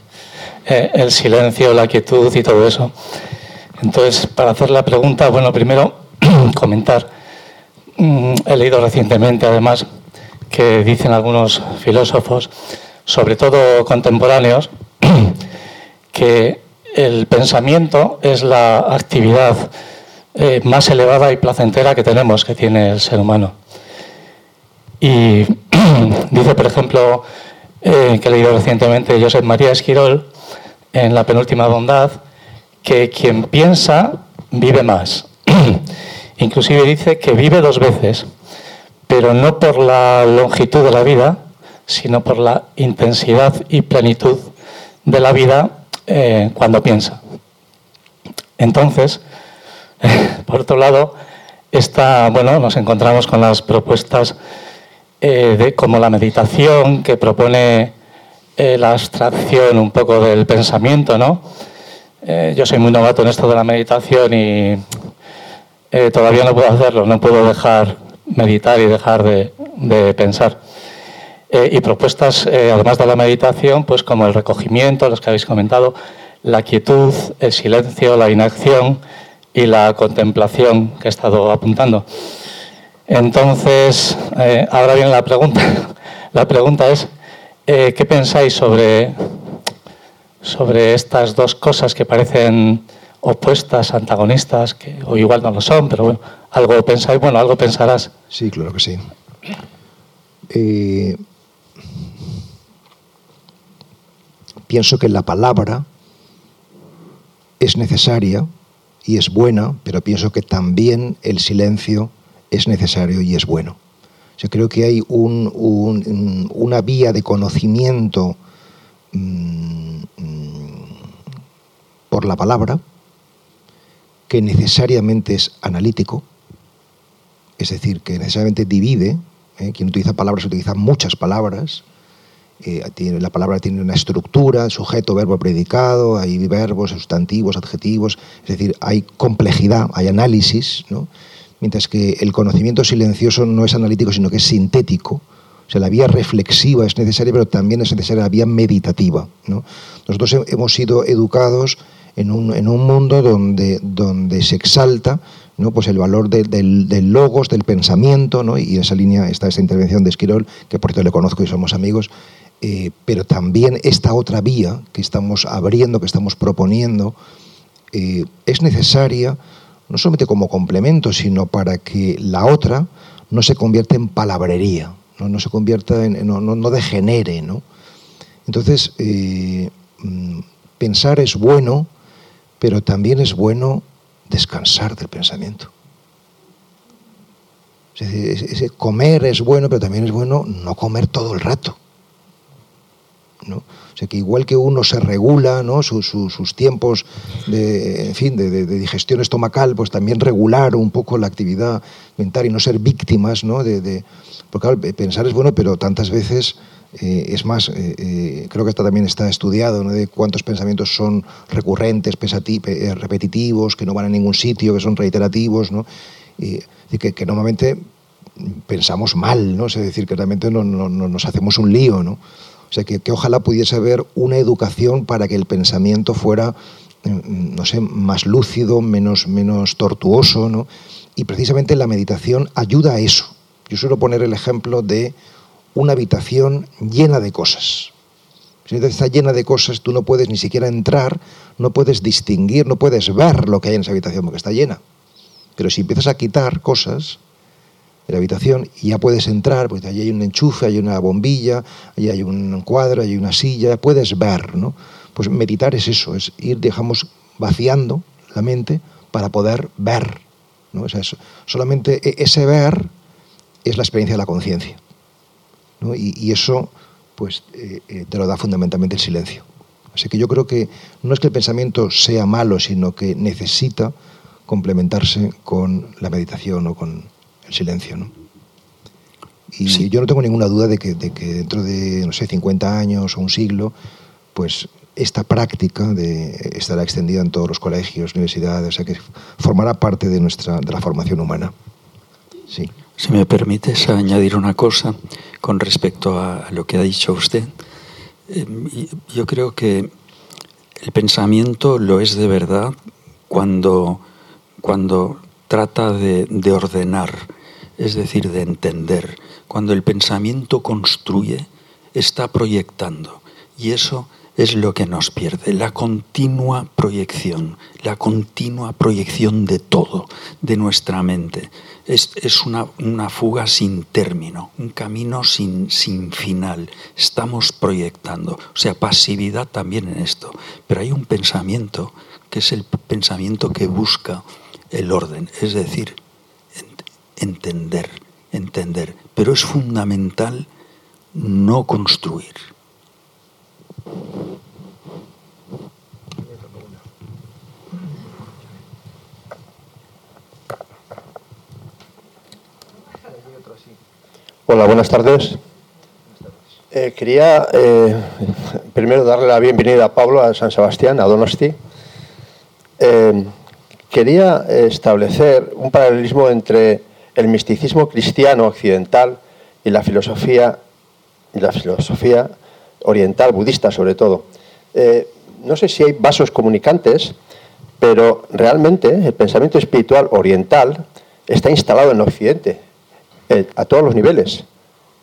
eh, el silencio, la quietud y todo eso. Entonces, para hacer la pregunta, bueno, primero *clears throat* comentar. Mm, he leído recientemente, además, que dicen algunos filósofos, sobre todo contemporáneos, *clears throat* que el pensamiento es la actividad más elevada y placentera que tenemos, que tiene el ser humano. Y *clears throat* dice, por ejemplo, que he leído recientemente Josep María Esquirol, en la penúltima bondad que quien piensa vive más. *clears throat* Inclusive dice que vive dos veces, pero no por la longitud de la vida, sino por la intensidad y plenitud de la vida eh, cuando piensa. Entonces, *laughs* por otro lado, está, bueno, nos encontramos con las propuestas eh, de, como la meditación que propone eh, la abstracción un poco del pensamiento, ¿no? Eh, yo soy muy novato en esto de la meditación y todavía no puedo hacerlo, no puedo dejar meditar y dejar de, de pensar. y propuestas, además de la meditación, pues como el recogimiento, los que habéis comentado, la quietud, el silencio, la inacción y la contemplación que he estado apuntando. Entonces, ahora viene la pregunta. *laughs* La pregunta es, eh, ¿Qué pensáis sobre, sobre estas dos cosas que parecen opuestas, antagonistas, que, o igual no lo son, pero bueno, algo pensáis, bueno, algo pensarás.
Sí, claro que sí. Eh, pienso que la palabra es necesaria y es buena, pero pienso que también el silencio es necesario y es bueno. Yo creo que hay una vía de conocimiento mm, por la palabra que necesariamente es analítico, es decir, que necesariamente divide. ¿eh? Quien utiliza palabras utiliza muchas palabras. Eh, la palabra tiene una estructura, sujeto, verbo, predicado, hay verbos, sustantivos, adjetivos, es decir, hay complejidad, hay análisis, ¿no? Mientras que el conocimiento silencioso no es analítico, sino que es sintético. O sea, la vía reflexiva es necesaria, pero también es necesaria la vía meditativa. Nosotros hemos sido educados en un, mundo donde, donde se exalta ¿no? pues el valor del, logos, del pensamiento, y en esa línea está esta intervención de Esquirol, que por cierto le conozco y somos amigos, eh, pero también esta otra vía que estamos abriendo, que estamos proponiendo, eh, es necesaria no solamente como complemento, sino para que la otra no se convierta en palabrería, no, se convierta en, no, no, degenere. ¿no? Entonces, eh, mm, pensar es bueno, pero también es bueno descansar del pensamiento. ese comer es bueno, pero también es bueno no comer todo el rato. O sea que igual que uno se regula ¿no? sus, tiempos de, en fin, de, digestión estomacal, pues también regular un poco la actividad mental y no ser víctimas, ¿no? De, porque pensar es bueno, pero tantas veces eh, es más, eh, eh, creo que esto también está estudiado, ¿no? de cuántos pensamientos son recurrentes, repetitivos, que no van a ningún sitio, que son reiterativos, ¿no? y, que, que, normalmente pensamos mal, ¿no? es decir, que realmente no, no, nos hacemos un lío, ¿no? O sea, que, ojalá pudiese haber una educación para que el pensamiento fuera, mm, no sé, más lúcido, menos, menos tortuoso, ¿no? Y precisamente la meditación ayuda a eso. Yo suelo poner el ejemplo de una habitación llena de cosas. Si está llena de cosas, tú no puedes ni siquiera entrar, no puedes distinguir, no puedes ver lo que hay en esa habitación porque está llena. Pero si empiezas a quitar cosas, de la habitación y ya puedes entrar, pues allí hay un enchufe, hay una bombilla, allí hay un cuadro, hay una silla, puedes ver, ¿no? Pues meditar es eso, es ir, digamos, vaciando la mente para poder ver ¿no? solamente e, ese ver es la experiencia de la conciencia. Y, eso pues, eh, eh, te lo da fundamentalmente el silencio. Así que yo creo que no es que el pensamiento sea malo, sino que necesita complementarse con la meditación o con el silencio. ¿no? Y yo no tengo ninguna duda de que, de que, dentro de, no sé, 50 años o un siglo, pues esta práctica de, estará extendida en todos los colegios, universidades, o sea que formará parte de, nuestra, de la formación humana. Sí.
Si me permites añadir una cosa con respecto a lo que ha dicho usted. Em, yo creo que el pensamiento lo es de verdad cuando, cuando trata de, de ordenar, es decir, de entender. Cuando el pensamiento construye, está proyectando. Y eso es lo que nos pierde, la continua proyección, la continua proyección de todo, de nuestra mente. Es, una, una, fuga sin término, un camino sin, sin final. Estamos proyectando, o sea, pasividad también en esto. Pero hay un pensamiento que es el pensamiento que busca el orden, es decir, entender, entender. Pero es fundamental no construir
Hola, buenas tardes. Eh, quería eh, primero darle la bienvenida a Pablo a San Sebastián, a Donosti. Eh, quería establecer un paralelismo entre el misticismo cristiano occidental y la filosofía y la filosofía oriental, budista sobre todo. Eh, no sé si hay vasos comunicantes, pero realmente el pensamiento espiritual oriental está instalado en Occidente, eh, a todos los niveles,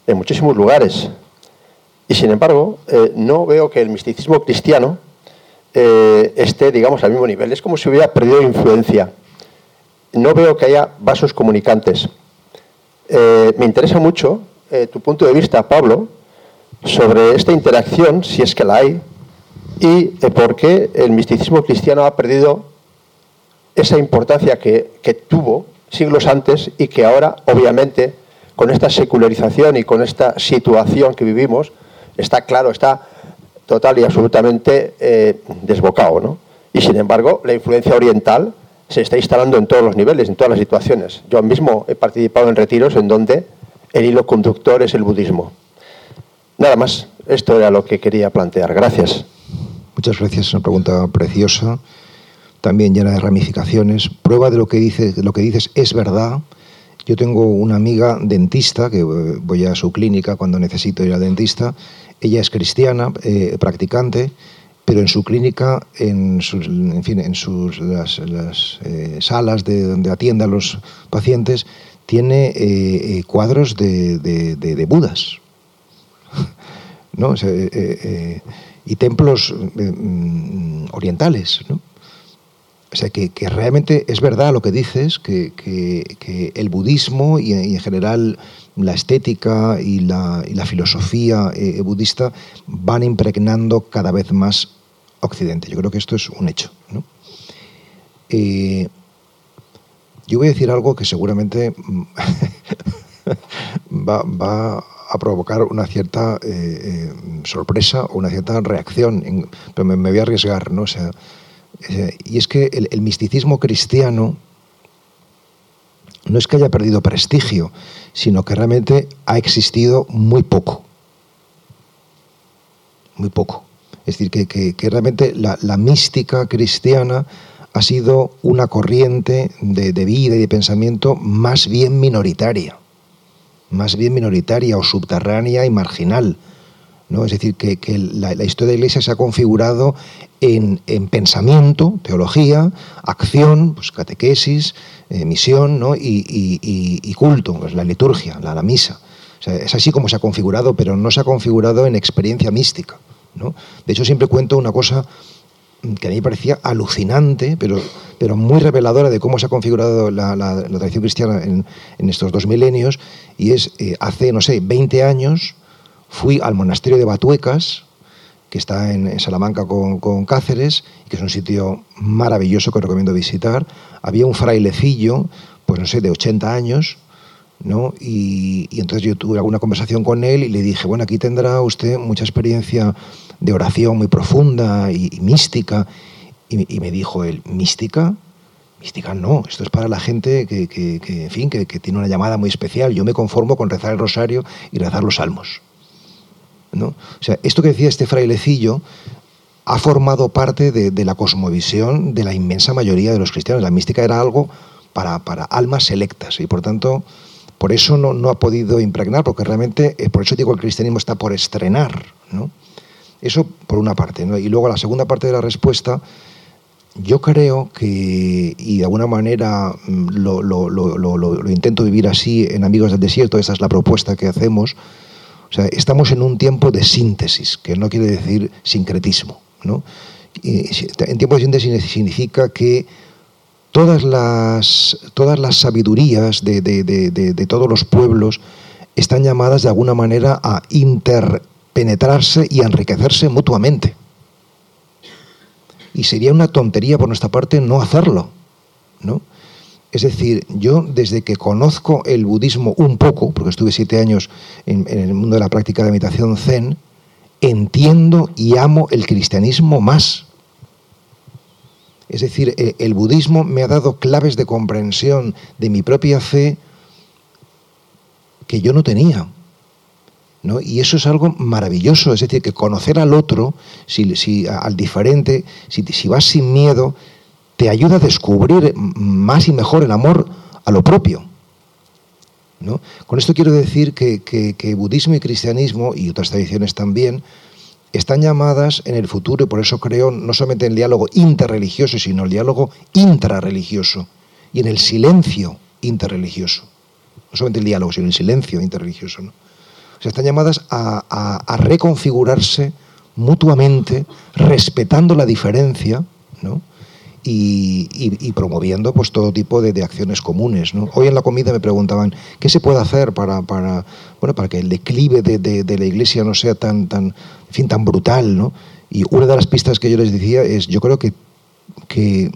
en muchísimos lugares. Y sin embargo, eh, no veo que el misticismo cristiano esté, digamos, al mismo nivel. Es como si hubiera perdido influencia. No veo que haya vasos comunicantes. me interesa mucho tu punto de vista, Pablo, sobre esta interacción, si es que la hay, y por qué el misticismo cristiano ha perdido esa importancia que, tuvo siglos antes y que ahora, obviamente, con esta secularización y con esta situación que vivimos, está claro, está total y absolutamente eh, desbocado. ¿no? Y sin embargo, la influencia oriental se está instalando en todos los niveles, en todas las situaciones. Yo mismo he participado en retiros en donde el hilo conductor es el budismo. Nada más, esto era lo que quería plantear. Gracias.
Muchas gracias, una pregunta preciosa, también llena de ramificaciones. Prueba de lo que, dice, lo que dices es verdad. Yo tengo una amiga dentista, que voy a su clínica cuando necesito ir al dentista. Ella es cristiana, eh, practicante, pero en su clínica, en sus, fin, en sus las, eh, salas de donde atiende a los pacientes, tiene eh, cuadros de, de, de Budas. *laughs* ¿no? Y templos mm, orientales. ¿no? O sea, que, realmente es verdad lo que dices, que, el budismo y, en general la estética y la, filosofía budista van impregnando cada vez más Occidente. Yo creo que esto es un hecho. ¿no? yo voy a decir algo que seguramente *laughs* va, va a provocar una cierta eh, eh, sorpresa o una cierta reacción, pero me, voy a arriesgar, ¿no? O sea, eh, y es que el, misticismo cristiano no es que haya perdido prestigio, sino que realmente ha existido muy poco. Muy poco. Es decir, que, realmente la, mística cristiana ha sido una corriente de, de vida y de pensamiento más bien minoritaria más bien minoritaria o subterránea y marginal. ¿No? Es decir, que, la, historia de la Iglesia se ha configurado en, pensamiento, teología, acción, pues, catequesis, eh, misión ¿no? y, culto, pues, la liturgia, la, misa. es así como se ha configurado, pero no se ha configurado en experiencia mística. De hecho, siempre cuento una cosa que a mí me parecía alucinante, pero, muy reveladora de cómo se ha configurado la, tradición cristiana en, estos dos milenios, y es, eh, hace, no sé, 20 años fui al monasterio de Batuecas, que está en, Salamanca con, Cáceres, que es un sitio maravilloso que recomiendo visitar. Había un frailecillo pues no sé, de 80 años, ¿no? Y, entonces yo tuve alguna conversación con él y le dije, bueno, aquí tendrá usted mucha experiencia de oración muy profunda y, mística. Y, me dijo él, ¿mística? Mística no, esto es para la gente que, en fin, que, tiene una llamada muy especial. Yo me conformo con rezar el rosario y rezar los salmos. ¿No? O sea, esto que decía este frailecillo ha formado parte de, la cosmovisión de la inmensa mayoría de los cristianos. La mística era algo para, para almas selectas y por tanto por eso no, no ha podido impregnar, porque realmente, eh, por eso digo, el cristianismo está por estrenar. Eso por una parte. Y luego la segunda parte de la respuesta, yo creo que, y de alguna manera mm, lo, lo, lo, intento vivir así en Amigos del Desierto, esa es la propuesta que hacemos, o sea, estamos en un tiempo de síntesis, que no quiere decir sincretismo. ¿no? en tiempo de síntesis significa que todas las, todas las sabidurías de, todos los pueblos están llamadas de alguna manera a interpenetrarse y a enriquecerse mutuamente. Y sería una tontería por nuestra parte no hacerlo. ¿no? Es decir, yo desde que conozco el budismo un poco, porque estuve siete años en, el mundo de la práctica de meditación zen, entiendo y amo el cristianismo más. Es decir, e, el budismo me ha dado claves de comprensión de mi propia fe que yo no tenía. ¿no? Y eso es algo maravilloso, es decir, que conocer al otro, si, al diferente, si, si vas sin miedo, te ayuda a descubrir más y mejor el amor a lo propio. ¿no? Con esto quiero decir que, que budismo y cristianismo, y otras tradiciones también, están llamadas en el futuro, y por eso creo no solamente en el diálogo interreligioso, sino el diálogo intrarreligioso y en el silencio interreligioso. No solamente el diálogo, sino el silencio interreligioso. ¿no? O sea, están llamadas a, reconfigurarse mutuamente, respetando la diferencia, ¿no? Y, promoviendo pues todo tipo de, acciones comunes. ¿no? Hoy en la comida me preguntaban qué se puede hacer para, para, bueno, para que el declive de, la iglesia no sea tan, tan, fin, tan brutal. ¿no? Y una de las pistas que yo les decía es, yo creo que, que,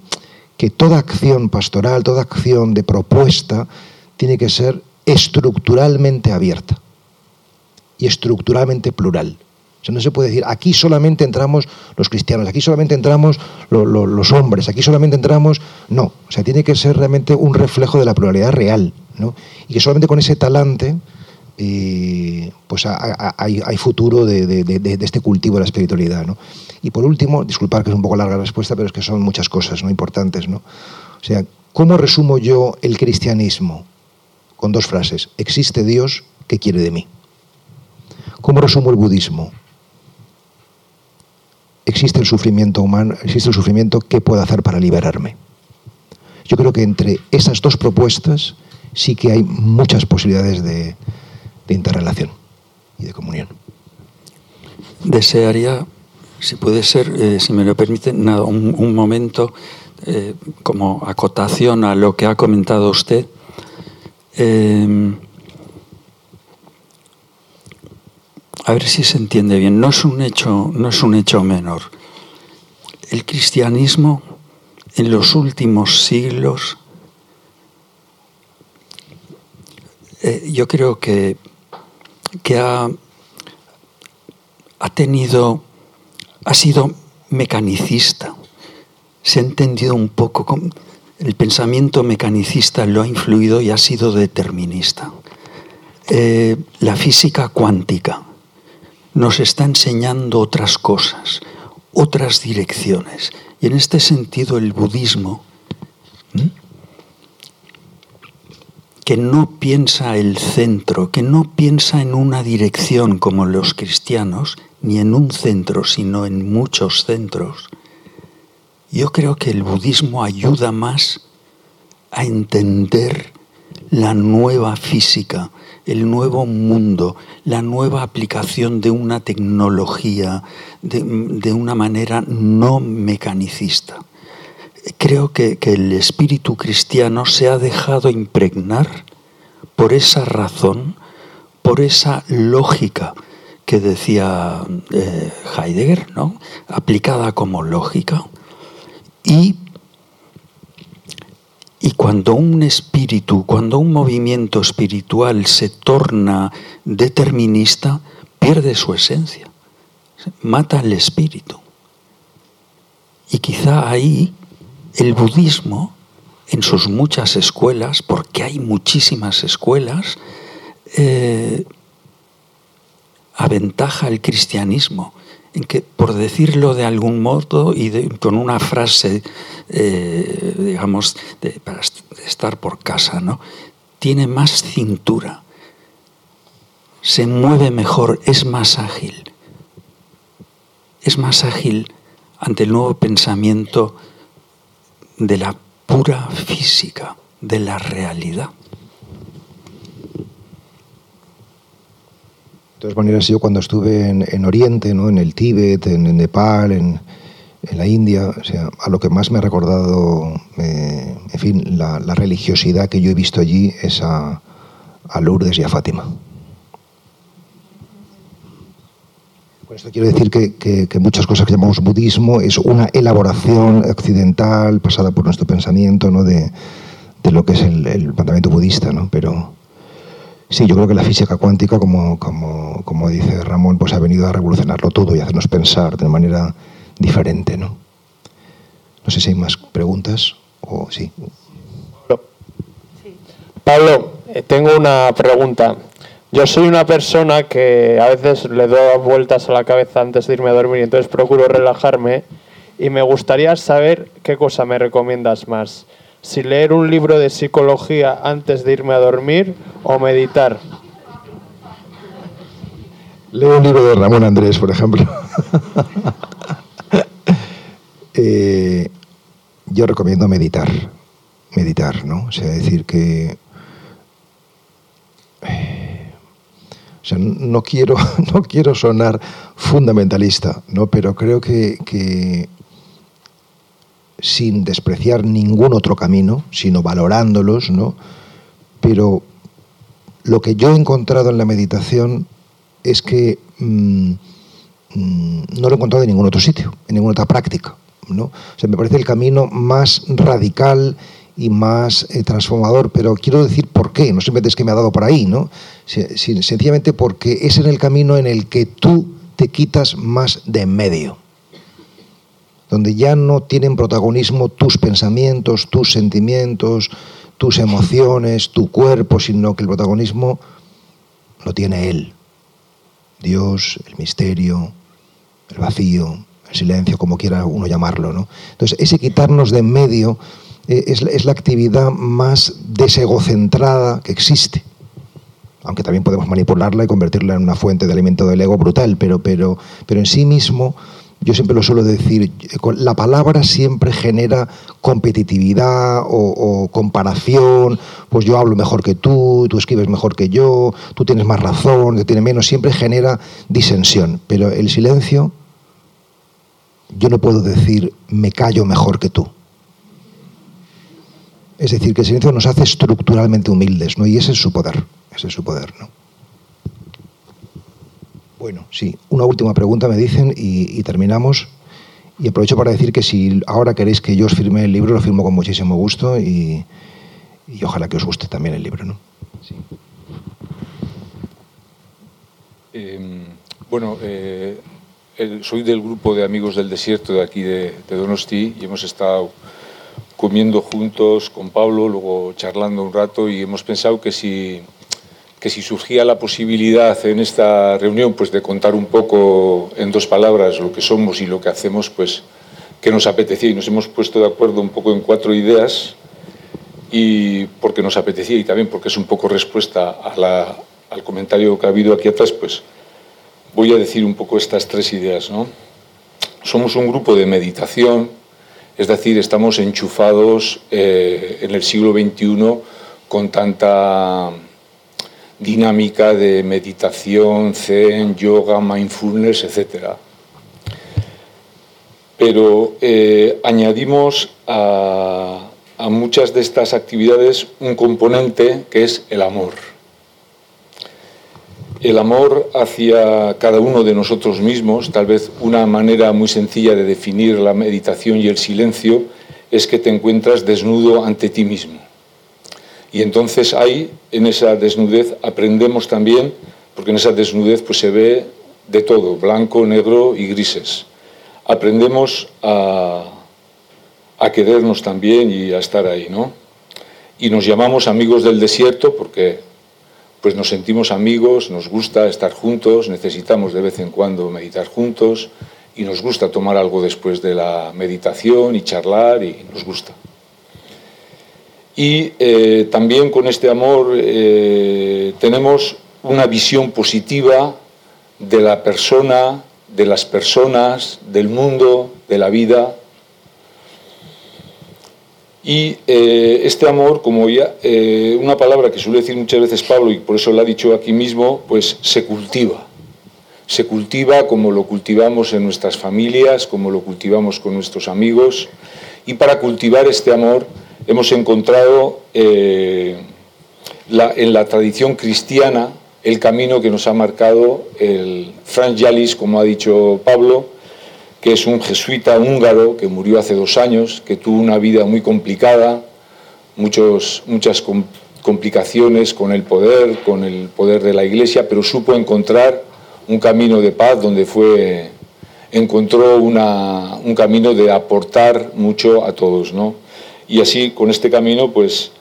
que toda acción pastoral, toda acción de propuesta, tiene que ser estructuralmente abierta y estructuralmente plural no se puede decir, aquí solamente entramos los cristianos, aquí solamente entramos los hombres, aquí solamente entramos... No, o sea, tiene que ser realmente un reflejo de la pluralidad real, ¿no? Y que solamente con ese talante eh, pues hay, futuro de, este cultivo de la espiritualidad, ¿no? Y por último, disculpar que es un poco larga la respuesta, pero es que son muchas cosas ¿no? importantes, ¿no? O sea, ¿cómo resumo yo el cristianismo? Con dos frases. Existe Dios, ¿qué quiere de mí? ¿Cómo resumo el budismo? Existe el sufrimiento humano, existe el sufrimiento, ¿qué puedo hacer para liberarme? Yo creo que entre esas dos propuestas sí que hay muchas posibilidades de, interrelación y de comunión.
Desearía, si puede ser, eh, si me lo permite, nada, un, momento eh, como acotación a lo que ha comentado usted. Eh, a ver si se entiende bien, no es un hecho, no es un hecho menor. El cristianismo en los últimos siglos, eh, yo creo que, que ha, ha tenido, ha sido mecanicista. Se ha entendido un poco, el pensamiento mecanicista lo ha influido y ha sido determinista. Eh, la física cuántica nos está enseñando otras cosas, otras direcciones. Y en este sentido el budismo, que no piensa el centro, que no piensa en una dirección como los cristianos, ni en un centro, sino en muchos centros, yo creo que el budismo ayuda más a entender la nueva física, el nuevo mundo, la nueva aplicación de una tecnología de, una manera no mecanicista. Creo que, el espíritu cristiano se ha dejado impregnar por esa razón, por esa lógica que decía eh, Heidegger, ¿no? aplicada como lógica, y Y cuando un espíritu, cuando un movimiento espiritual se torna determinista, pierde su esencia, mata al espíritu. Y quizá ahí el budismo, en sus muchas escuelas, porque hay muchísimas escuelas, eh, aventaja el cristianismo que, por decirlo de algún modo y con una frase, eh, digamos, para estar por casa, ¿no? tiene más cintura, se mueve mejor, es más ágil. Es más ágil ante el nuevo pensamiento de la pura física, de la realidad.
De todas maneras, yo cuando estuve en, Oriente, ¿no? en el Tíbet, en, Nepal, en, la India, o sea, a lo que más me ha recordado, eh, en fin, la, religiosidad que yo he visto allí es a, Lourdes y a Fátima. Con esto quiero decir que, muchas cosas que llamamos budismo es una elaboración occidental pasada por nuestro pensamiento ¿no? de, lo que es el, el budista, ¿no? pero Sí, yo creo que la física cuántica, como, como, como, dice Ramón, pues ha venido a revolucionarlo todo y hacernos pensar de manera diferente, ¿no? No sé si hay más preguntas o sí.
Pablo, eh, tengo una pregunta. Yo soy una persona que a veces le doy vueltas a la cabeza antes de irme a dormir, y entonces procuro relajarme y me gustaría saber qué cosa me recomiendas más si leer un libro de psicología antes de irme a dormir o meditar.
Leo un libro de Ramón Andrés, por ejemplo. *laughs* Eh, yo recomiendo meditar, meditar, ¿no? O sea, decir que... O sea, no quiero, *laughs* no quiero sonar fundamentalista, ¿no? pero creo que, que sin despreciar ningún otro camino, sino valorándolos, ¿no? Pero lo que yo he encontrado en la meditación es que mm, mm, no lo he encontrado en ningún otro sitio, en ninguna otra práctica. ¿no? O sea, me parece el camino más radical y más eh, transformador, pero quiero decir por qué, no simplemente es que me ha dado por ahí, ¿no? sencillamente porque es en el camino en el que tú te quitas más de en medio donde ya no tienen protagonismo tus pensamientos, tus sentimientos, tus emociones, tu cuerpo, sino que el protagonismo lo tiene Él. Dios, el misterio, el vacío, el silencio, como quiera uno llamarlo. ¿no? Entonces, ese quitarnos de en medio eh, es, la actividad más desegocentrada que existe. Aunque también podemos manipularla y convertirla en una fuente de alimento del ego brutal, pero, pero, pero en sí mismo yo siempre lo suelo decir, la palabra siempre genera competitividad o, comparación, pues yo hablo mejor que tú, tú escribes mejor que yo, tú tienes más razón, yo tiene menos, siempre genera disensión, pero el silencio, yo no puedo decir me callo mejor que tú. Es decir, que el silencio nos hace estructuralmente humildes, ¿no? Y ese es su poder, ese es su poder, ¿no? Bueno, sí, una última pregunta me dicen y, terminamos. Y aprovecho para decir que si ahora queréis que yo os firme el libro, lo firmo con muchísimo gusto y, ojalá que os guste también el libro. ¿no?
Em, bueno, eh, soy del grupo de amigos del desierto de aquí de, de, Donosti y hemos estado comiendo juntos con Pablo, luego charlando un rato y hemos pensado que si que si surgía la posibilidad en esta reunión pues de contar un poco en dos palabras lo que somos y lo que hacemos, pues que nos apetecía y nos hemos puesto de acuerdo un poco en cuatro ideas y porque nos apetecía y también porque es un poco respuesta al comentario que ha habido aquí atrás, pues voy a decir un poco estas tres ideas. ¿no? Somos un grupo de meditación, es decir, estamos enchufados eh, en el siglo XXI con tanta dinámica de meditación, zen, yoga, mindfulness, etc. Pero eh, añadimos a, a muchas de estas actividades un componente que es el amor. El amor hacia cada uno de nosotros mismos, tal vez una manera muy sencilla de definir la meditación y el silencio, es que te encuentras desnudo ante ti mismo. Y entonces ahí, en esa desnudez, aprendemos también, porque en esa desnudez pues, se ve de todo, blanco, negro y grises. Aprendemos a, querernos también y a estar ahí, ¿no? Y nos llamamos amigos del desierto porque pues nos sentimos amigos, nos gusta estar juntos, necesitamos de vez en cuando meditar juntos y nos gusta tomar algo después de la meditación y charlar y nos gusta. Y eh, también con este amor eh, tenemos una visión positiva de la persona, de las personas, del mundo, de la vida. Y eh, este amor, como ya, una palabra que suele decir muchas veces Pablo, y por eso lo ha dicho aquí mismo, pues se cultiva. Se cultiva como lo cultivamos en nuestras familias, como lo cultivamos con nuestros amigos. Y para cultivar este amor, hemos encontrado eh, en la tradición cristiana el camino que nos ha marcado el Franz Yalis, como ha dicho Pablo, que es un jesuita húngaro que murió hace dos años, que tuvo una vida muy complicada, muchos, muchas complicaciones con el poder, con el poder de la Iglesia, pero supo encontrar un camino de paz donde fue, encontró un camino de aportar mucho a todos, ¿no? Y así con este camino pues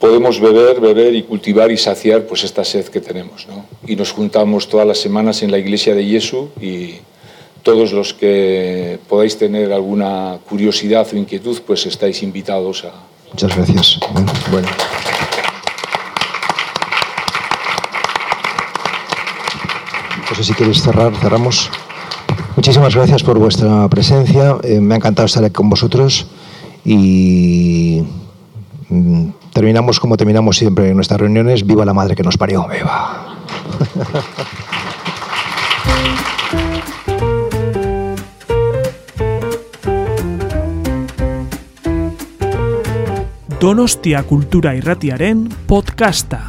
podemos beber, beber y cultivar y saciar pues esta sed que tenemos. ¿no? Y nos juntamos todas las semanas en la iglesia de Jesús y todos los que podáis tener alguna curiosidad o inquietud pues estáis invitados a...
Muchas gracias. Bueno. Pues si queréis cerrar, cerramos. Muchísimas gracias por vuestra presencia. Eh, me ha encantado estar aquí con vosotros y mm, terminamos como terminamos siempre en nuestras reuniones, viva la madre que nos parió, viva.
Donostia Kultura Irratiaren podcasta.